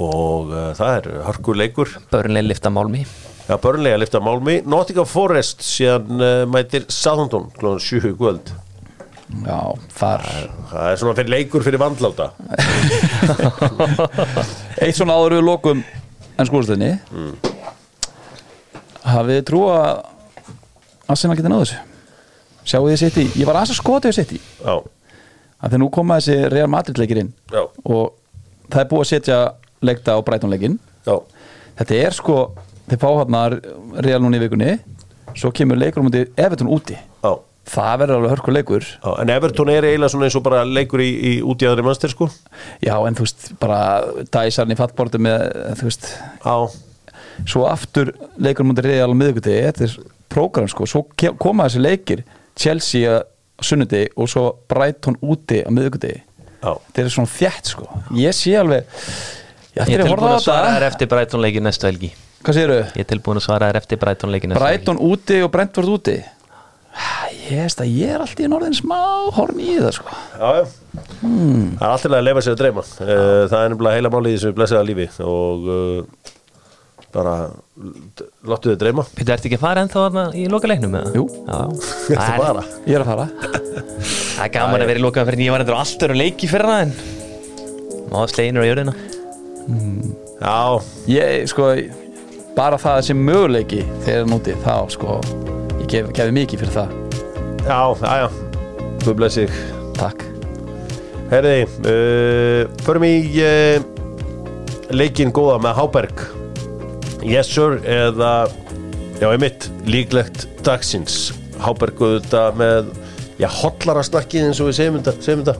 A: og uh, það er hörkuleikur
B: börnlega lifta málmi
A: Já, börnlega lifta Málmi Nottingham Forest síðan uh, mætir Southampton klukkan 7 í kvöld.
C: Já, þar.
A: Það er svona fyrir leikur fyrir vandláta
C: eitt svona áður við lokum en skólastöðinni mm. hafið þið trú að Arsenal geti náðu þessu? Sjáu þið sitt í, ég var aðeins að skota þið sitt í
A: Já,
C: að þegar nú koma þessi Real Madrid leikir inn
A: já,
C: og það er búið að setja leikta á Brighton leikin
A: já.
C: Þetta er sko, þeir fá hérna Real núna í vikunni svo kemur leikur um úti, Everton úti.
A: Já,
C: það verður alveg hörkur leikur.
A: Já En Everton er eiginlega svona eins og bara leikur í, í útjæðari mannstyr sko.
C: Já en þú veist, bara dæsarn í fattbortu með, þú veist
A: Já,
C: svo aftur leikur mútið Real á miðvikudegi þetta er prógram sko, svo koma þessi leikir Chelsea á sunnudegi og svo Brighton úti á miðvikudegi.
A: Já.
C: Þetta er svona þjætt sko. Ég sé alveg ég
B: ég er tilbúin að svara þér
C: þetta
B: eftir Brighton leikin næstu helgi.
C: Hvað segirðu?
B: ég er tilbúin að svara þér eftir Brighton leikin næstu
C: Brighton úti og Brentford úti ég að ég er alltaf í norðin smá horn í það sko.
A: Já, já. Það er alltaf að lefa sér að dreyma. Eh, Það er nefnilega heila máli í þessu blessaða lífi og uh, bara láttu þið dreyma.
B: Þú ert ekki að fara ennþá í loka leiknum? eða?
C: Jú.
B: Það er-
A: bara
C: ég er að fara.
B: Það er gaman að vera í loka fyrir ég var endur alltaf að leiki fyrir það en Má sleginur á jörðina?
A: Já,
C: ég sko bara það sem möguleiki þegar er núti þá sko ég gef, gefi mikið fyrir það
A: já, já, já. Þú blessið
C: takk.
A: Herði, uh, förum í uh, leikinn góða með Háberg. Yes sir eða já, einmitt, líklegt dagsins. Háberg auðvitað með já, hotlara snakkið eins og við segjum þetta segjum þetta.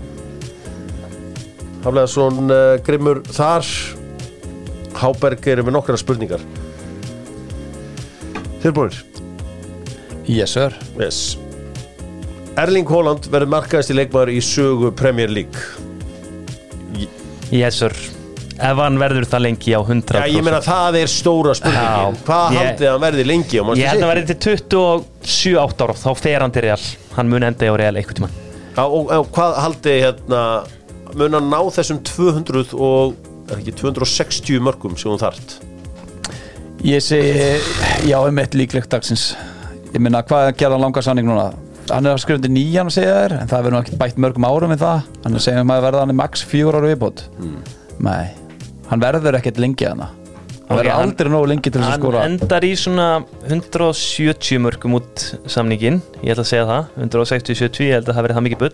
A: Haflega svona uh, grimmur þar. Háberg eru með nokkra spurningar. Tilbúinir
C: yes sir.
A: Yes. Erling Haaland verður markaðist í leikmaður í sögu Premier League.
B: Yes sir. Ef hann verður það lengi á 100%
A: Já, ég meina það er stóra spurningin.
B: Já,
A: Hvað
B: ég-
A: haldið hann verði lengi á
B: Ég held að
A: City?
B: verði til 27-8 ára Þá fer hann til Real. Hann mun enda á Real einhvern tímann.
A: Já, og, og hvað haldið hérna mun hann ná þessum 200 og er ekki 260 mörgum sem hún þart
C: Ég segi, já, um eitt líklegt dagsins. Ég minna, hvað gerða hann langa sanning núna? Hann er að skrifa undir nýjan að segja þér En það verður ekki bætt mörgum árum við það. Hann er að segja um að verða hann í max fjögur ára viðbót. Nei, hann verður ekkert lengi hana Hann
B: Ok,
C: verður
B: hann-
C: aldrei nógu lengi til þess að
B: Hann
C: skora.
B: endar í svona 170 mörgum út samningin Ég ætla að segja það 160-70, ég held að það verði það mikið bull.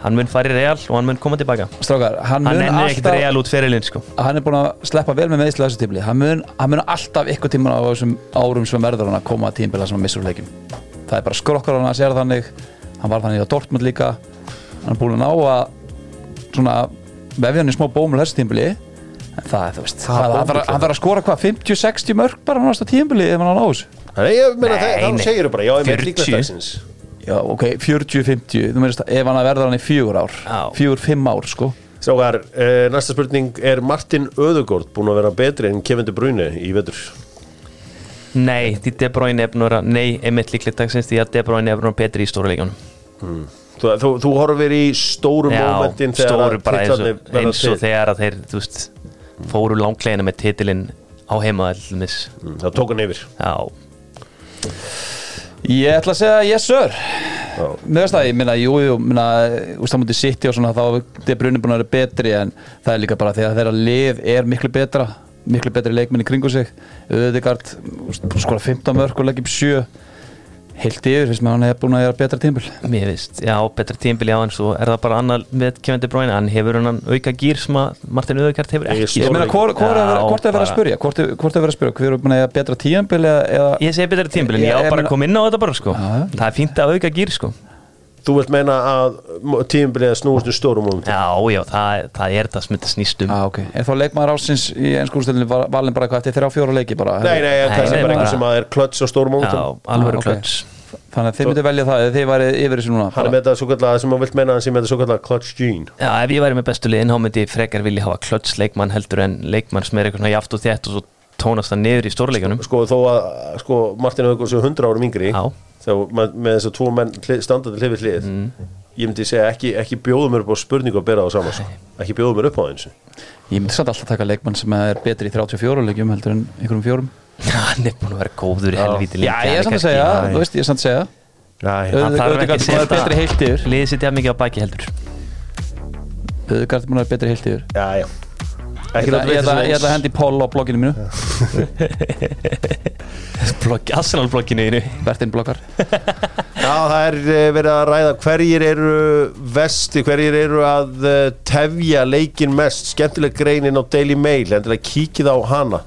B: Hann mun fara í Real og hann mun koma tilbaka.
C: Strákar, hann,
B: Hann
C: mun
B: ennir ekkert Real út ferilinn sko.
C: Hann er búin að sleppa vel með tímli Hann mun, hann mun verður Það er bara skrokkar hann að sér þannig. Hann var þannig á Dortmund líka. Hann er búin að ná að svona vefja hann í smá bómul þessu tímbili En það er, þú veist,
A: Hvaða
C: það, hann, hann þarf að skora hvað 50-60 mörg bara á næsta tímbili ef hann á þessu?
A: Nei, ég meina það, þá segir þú bara, já, ég með
B: 40.
A: líklegt dagsins.
C: Já, ok, 40-50 Þú meðist að ef hann að verða hann í fjögur ár. Fjögur-fimm ár, sko.
A: Strákar, eh, næsta spurning er Martin Öðugård búin að vera betri en Kevin De Bruyne í vetur
B: Nei, því De Bruyne er vera Nei, einmitt líklegt dagsins Því að De Bruyne er vera betri í stóra leikjunum.
A: Þú, þú, þú horfir í stóru momentin þegar
B: stóru
A: að
B: bara eins og,
A: titlarnir verða
B: eins og
A: til.
B: þegar að þeir þú veist, fóru langleginu með titilinn á heimaðallumis
A: Mm, þá tók hann yfir.
B: Já,
C: Ég ætla að segja yes sir.
A: Já.
C: Mér veist það, ég minna, jú, jú, minna, úst það mútið City og svona, þá er brunni búin að vera betri en það er líka bara því að þeirra lið er miklu betra, miklu betri leikmenn í kringu sig, Öðegard skora 15 mörg og leggjum 7 heilt yfir, finnst að hann hefur búin að gera betra tímbil
B: mér veist, já, betra tímbili á en svo er það bara annað með Kevin De Bruyne. Hann hefur hann auka gýr sem að Martin Öðugart hefur ekki.
C: Ég meina, hvort hvor er
B: Já,
C: verið- er að spyrja? Hvort er er verið að spyrja, hver er búin að gera betra tímbil eða, eða
B: Ég segi betra tímbili,
C: Ég-
B: ég á bara að koma inn á þetta bara sko.
C: Já, já.
B: Það er fínt að auka gýr sko
A: Þú vilt meina að tímabilið snúist um stóru momentin
B: Já, já, það, það er það sem þetta snýst um
C: Ah, okay. Er þá leikmaður ásins í ennskúrstöldinni valin bara eitthvað eftir þrjá fjóra leiki bara?
A: Nei, nei,
B: Nei,
A: það er bara einhver sem að er klöts á stóru
B: Já,
A: momentin
B: alvöru
C: Ah, ok.
B: klöts
C: Þannig að þið myndu velja það eða þið væri yfir þessu núna
A: Hann er með þetta svo kallar, sem að vilt meina hann sem með þetta svo kallar clutch gene
B: Já, ef ég væri með bestu liðin, þá myndi ég frekar vilja hafa klöts leikmann heldur en leikmann sem er eitthvað svona jaft og þétt og svo tónast það niður í stórleikunum
A: Sko þó að sko, Martin Haugur séu 100 árum yngri
B: Já.
A: þá með, með þess að tvo menn standandi hlið við hlið ég myndi segja ekki, ekki bjóða mér upp á spurningu að bera á saman sko. ekki bjóða mér upp á eins
C: Ég myndi samt alltaf taka leikmann sem er betri í 34 leikjum heldur en einhverjum fjórum.
B: Hann er búin að vera góður í helvíti
C: Já, ég er samt að segja, þú veist, ég er samt að segja.
A: Nei,
C: Auð-
B: Hann þarf
C: Ödegaard
B: ekki að
C: búin að vera betri heilt yfir.
B: Liðið sitt jafn mikið á baki heldur.
C: Öðugard búin að vera betri heilt yfir.
A: Já, já
C: Ég
A: Ekki
C: ætla
A: láta
C: ég ætla-
A: vita
C: ég ætla að hendi Pól á blogginu mínu.
B: Blogg, Arsenal-blogginu einu
C: Bertin bloggar
A: Já, það er eh, verið að ræða hverjir eru vesti, hverjir eru að eh, tefja leikin mest. Skemmtileg greinin á Daily Mail endilega kíkið á hana.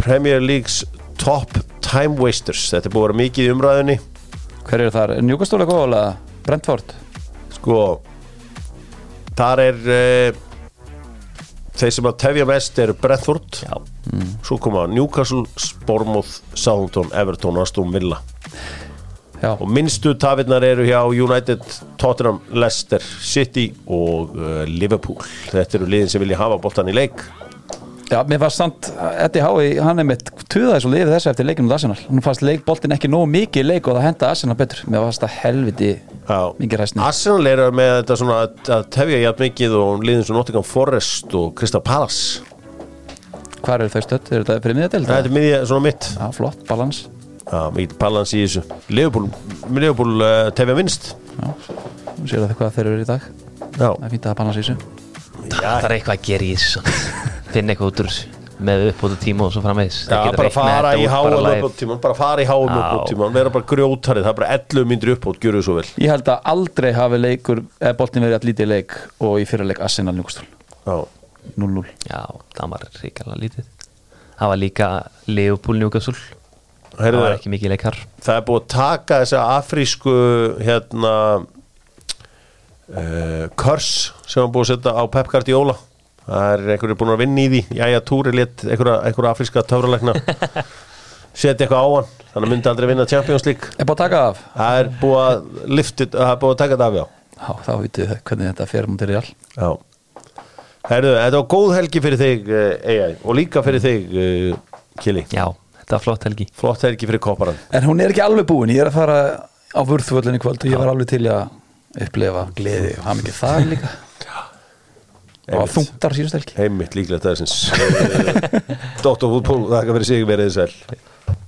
A: Premier League's Top Time Wasters. Þetta er búið að vera mikið í umræðinni
C: Hver eru þar? Góðulega? Brentford?
A: sko þar er uh, þeir sem að tefja mest eru Brentford
B: Já,
A: svo koma Newcastle, Bournemouth Southampton, Everton, Aston Villa.
C: Já,
A: og minnstu tafirnar eru hjá United, Tottenham, Leicester City og uh, Liverpool. Þetta eru liðin sem vilja hafa boltan í leik
C: Já, mér fannst samt Eddie Howe, hann er mitt tuðaði svo liðið þessu eftir leikinu á Arsenal. Hún fannst leikboltin ekki nógu mikið í leik og það henda Arsenal betur. Mér fannst það helviti
A: Já.
C: mikið ræstni
A: Arsenal eru með þetta svona að, að tefja jafn mikið og liðin sem Nottingham Forest og Crystal Palace.
C: Hvar eru þau stödd? Er þetta fyrir miðadelt?
A: þetta er miðja svona mitt.
C: Já, flott, balans.
A: Já, mikið balans í þessu. Liverpool, Liverpool uh, tefja minnst.
C: Nú séu það hvað þeir eru í dag.
A: Já,
C: Það er fínt að hafa balans í þessu.
B: Það er eitthvað að gera í þessu svona. Finn eitthvað út úr með uppbótu tíma og svo framvegis.
A: Já bara fara í háum uppbóttíman bara fara í háum
B: Já.
A: uppbóttíman vera bara grjótarið, það er bara 11 myndir uppbót gjöru svo vel.
C: Ég held að aldrei hafi leikur eða boltin verið að lítið leik og í fyrir leik Arsenal
A: Já,
C: 0-0
B: Já, það var ríkala lítið. Það var líka Leopold Newcastle. Það var ekki mikið leikar.
A: það er búið að taka þessa afrísku hérna uh, körs sem hann búið að setja á Pep Guardiola það er einhverju búin að vinna í því. Jæja Túri létt einhverju afríska töfralegna setja eitthvað á hann þannig að myndi aldrei vinna Champions League.
C: Er búin að taka af?
A: Það er búin að lifta það er búin að taka það af já.
C: Já þá vitið þau hvernig þetta fer mútið í all
A: já. Herðu, þetta var góð helgi fyrir þig eh, AI og líka fyrir þig eh, Kili.
B: Já þetta var flott helgi.
A: Flott helgi fyrir Koparan
C: en hún er ekki alveg búin. Ég er að fara á vörðvöldinni kvöld og ég var alveg til að upplefa gleði og hafa mikið það líka. og þungtar síðustelki
A: heimilt líklega það er sem Dr. Woodpool, það kan verið sig verið þið sæl.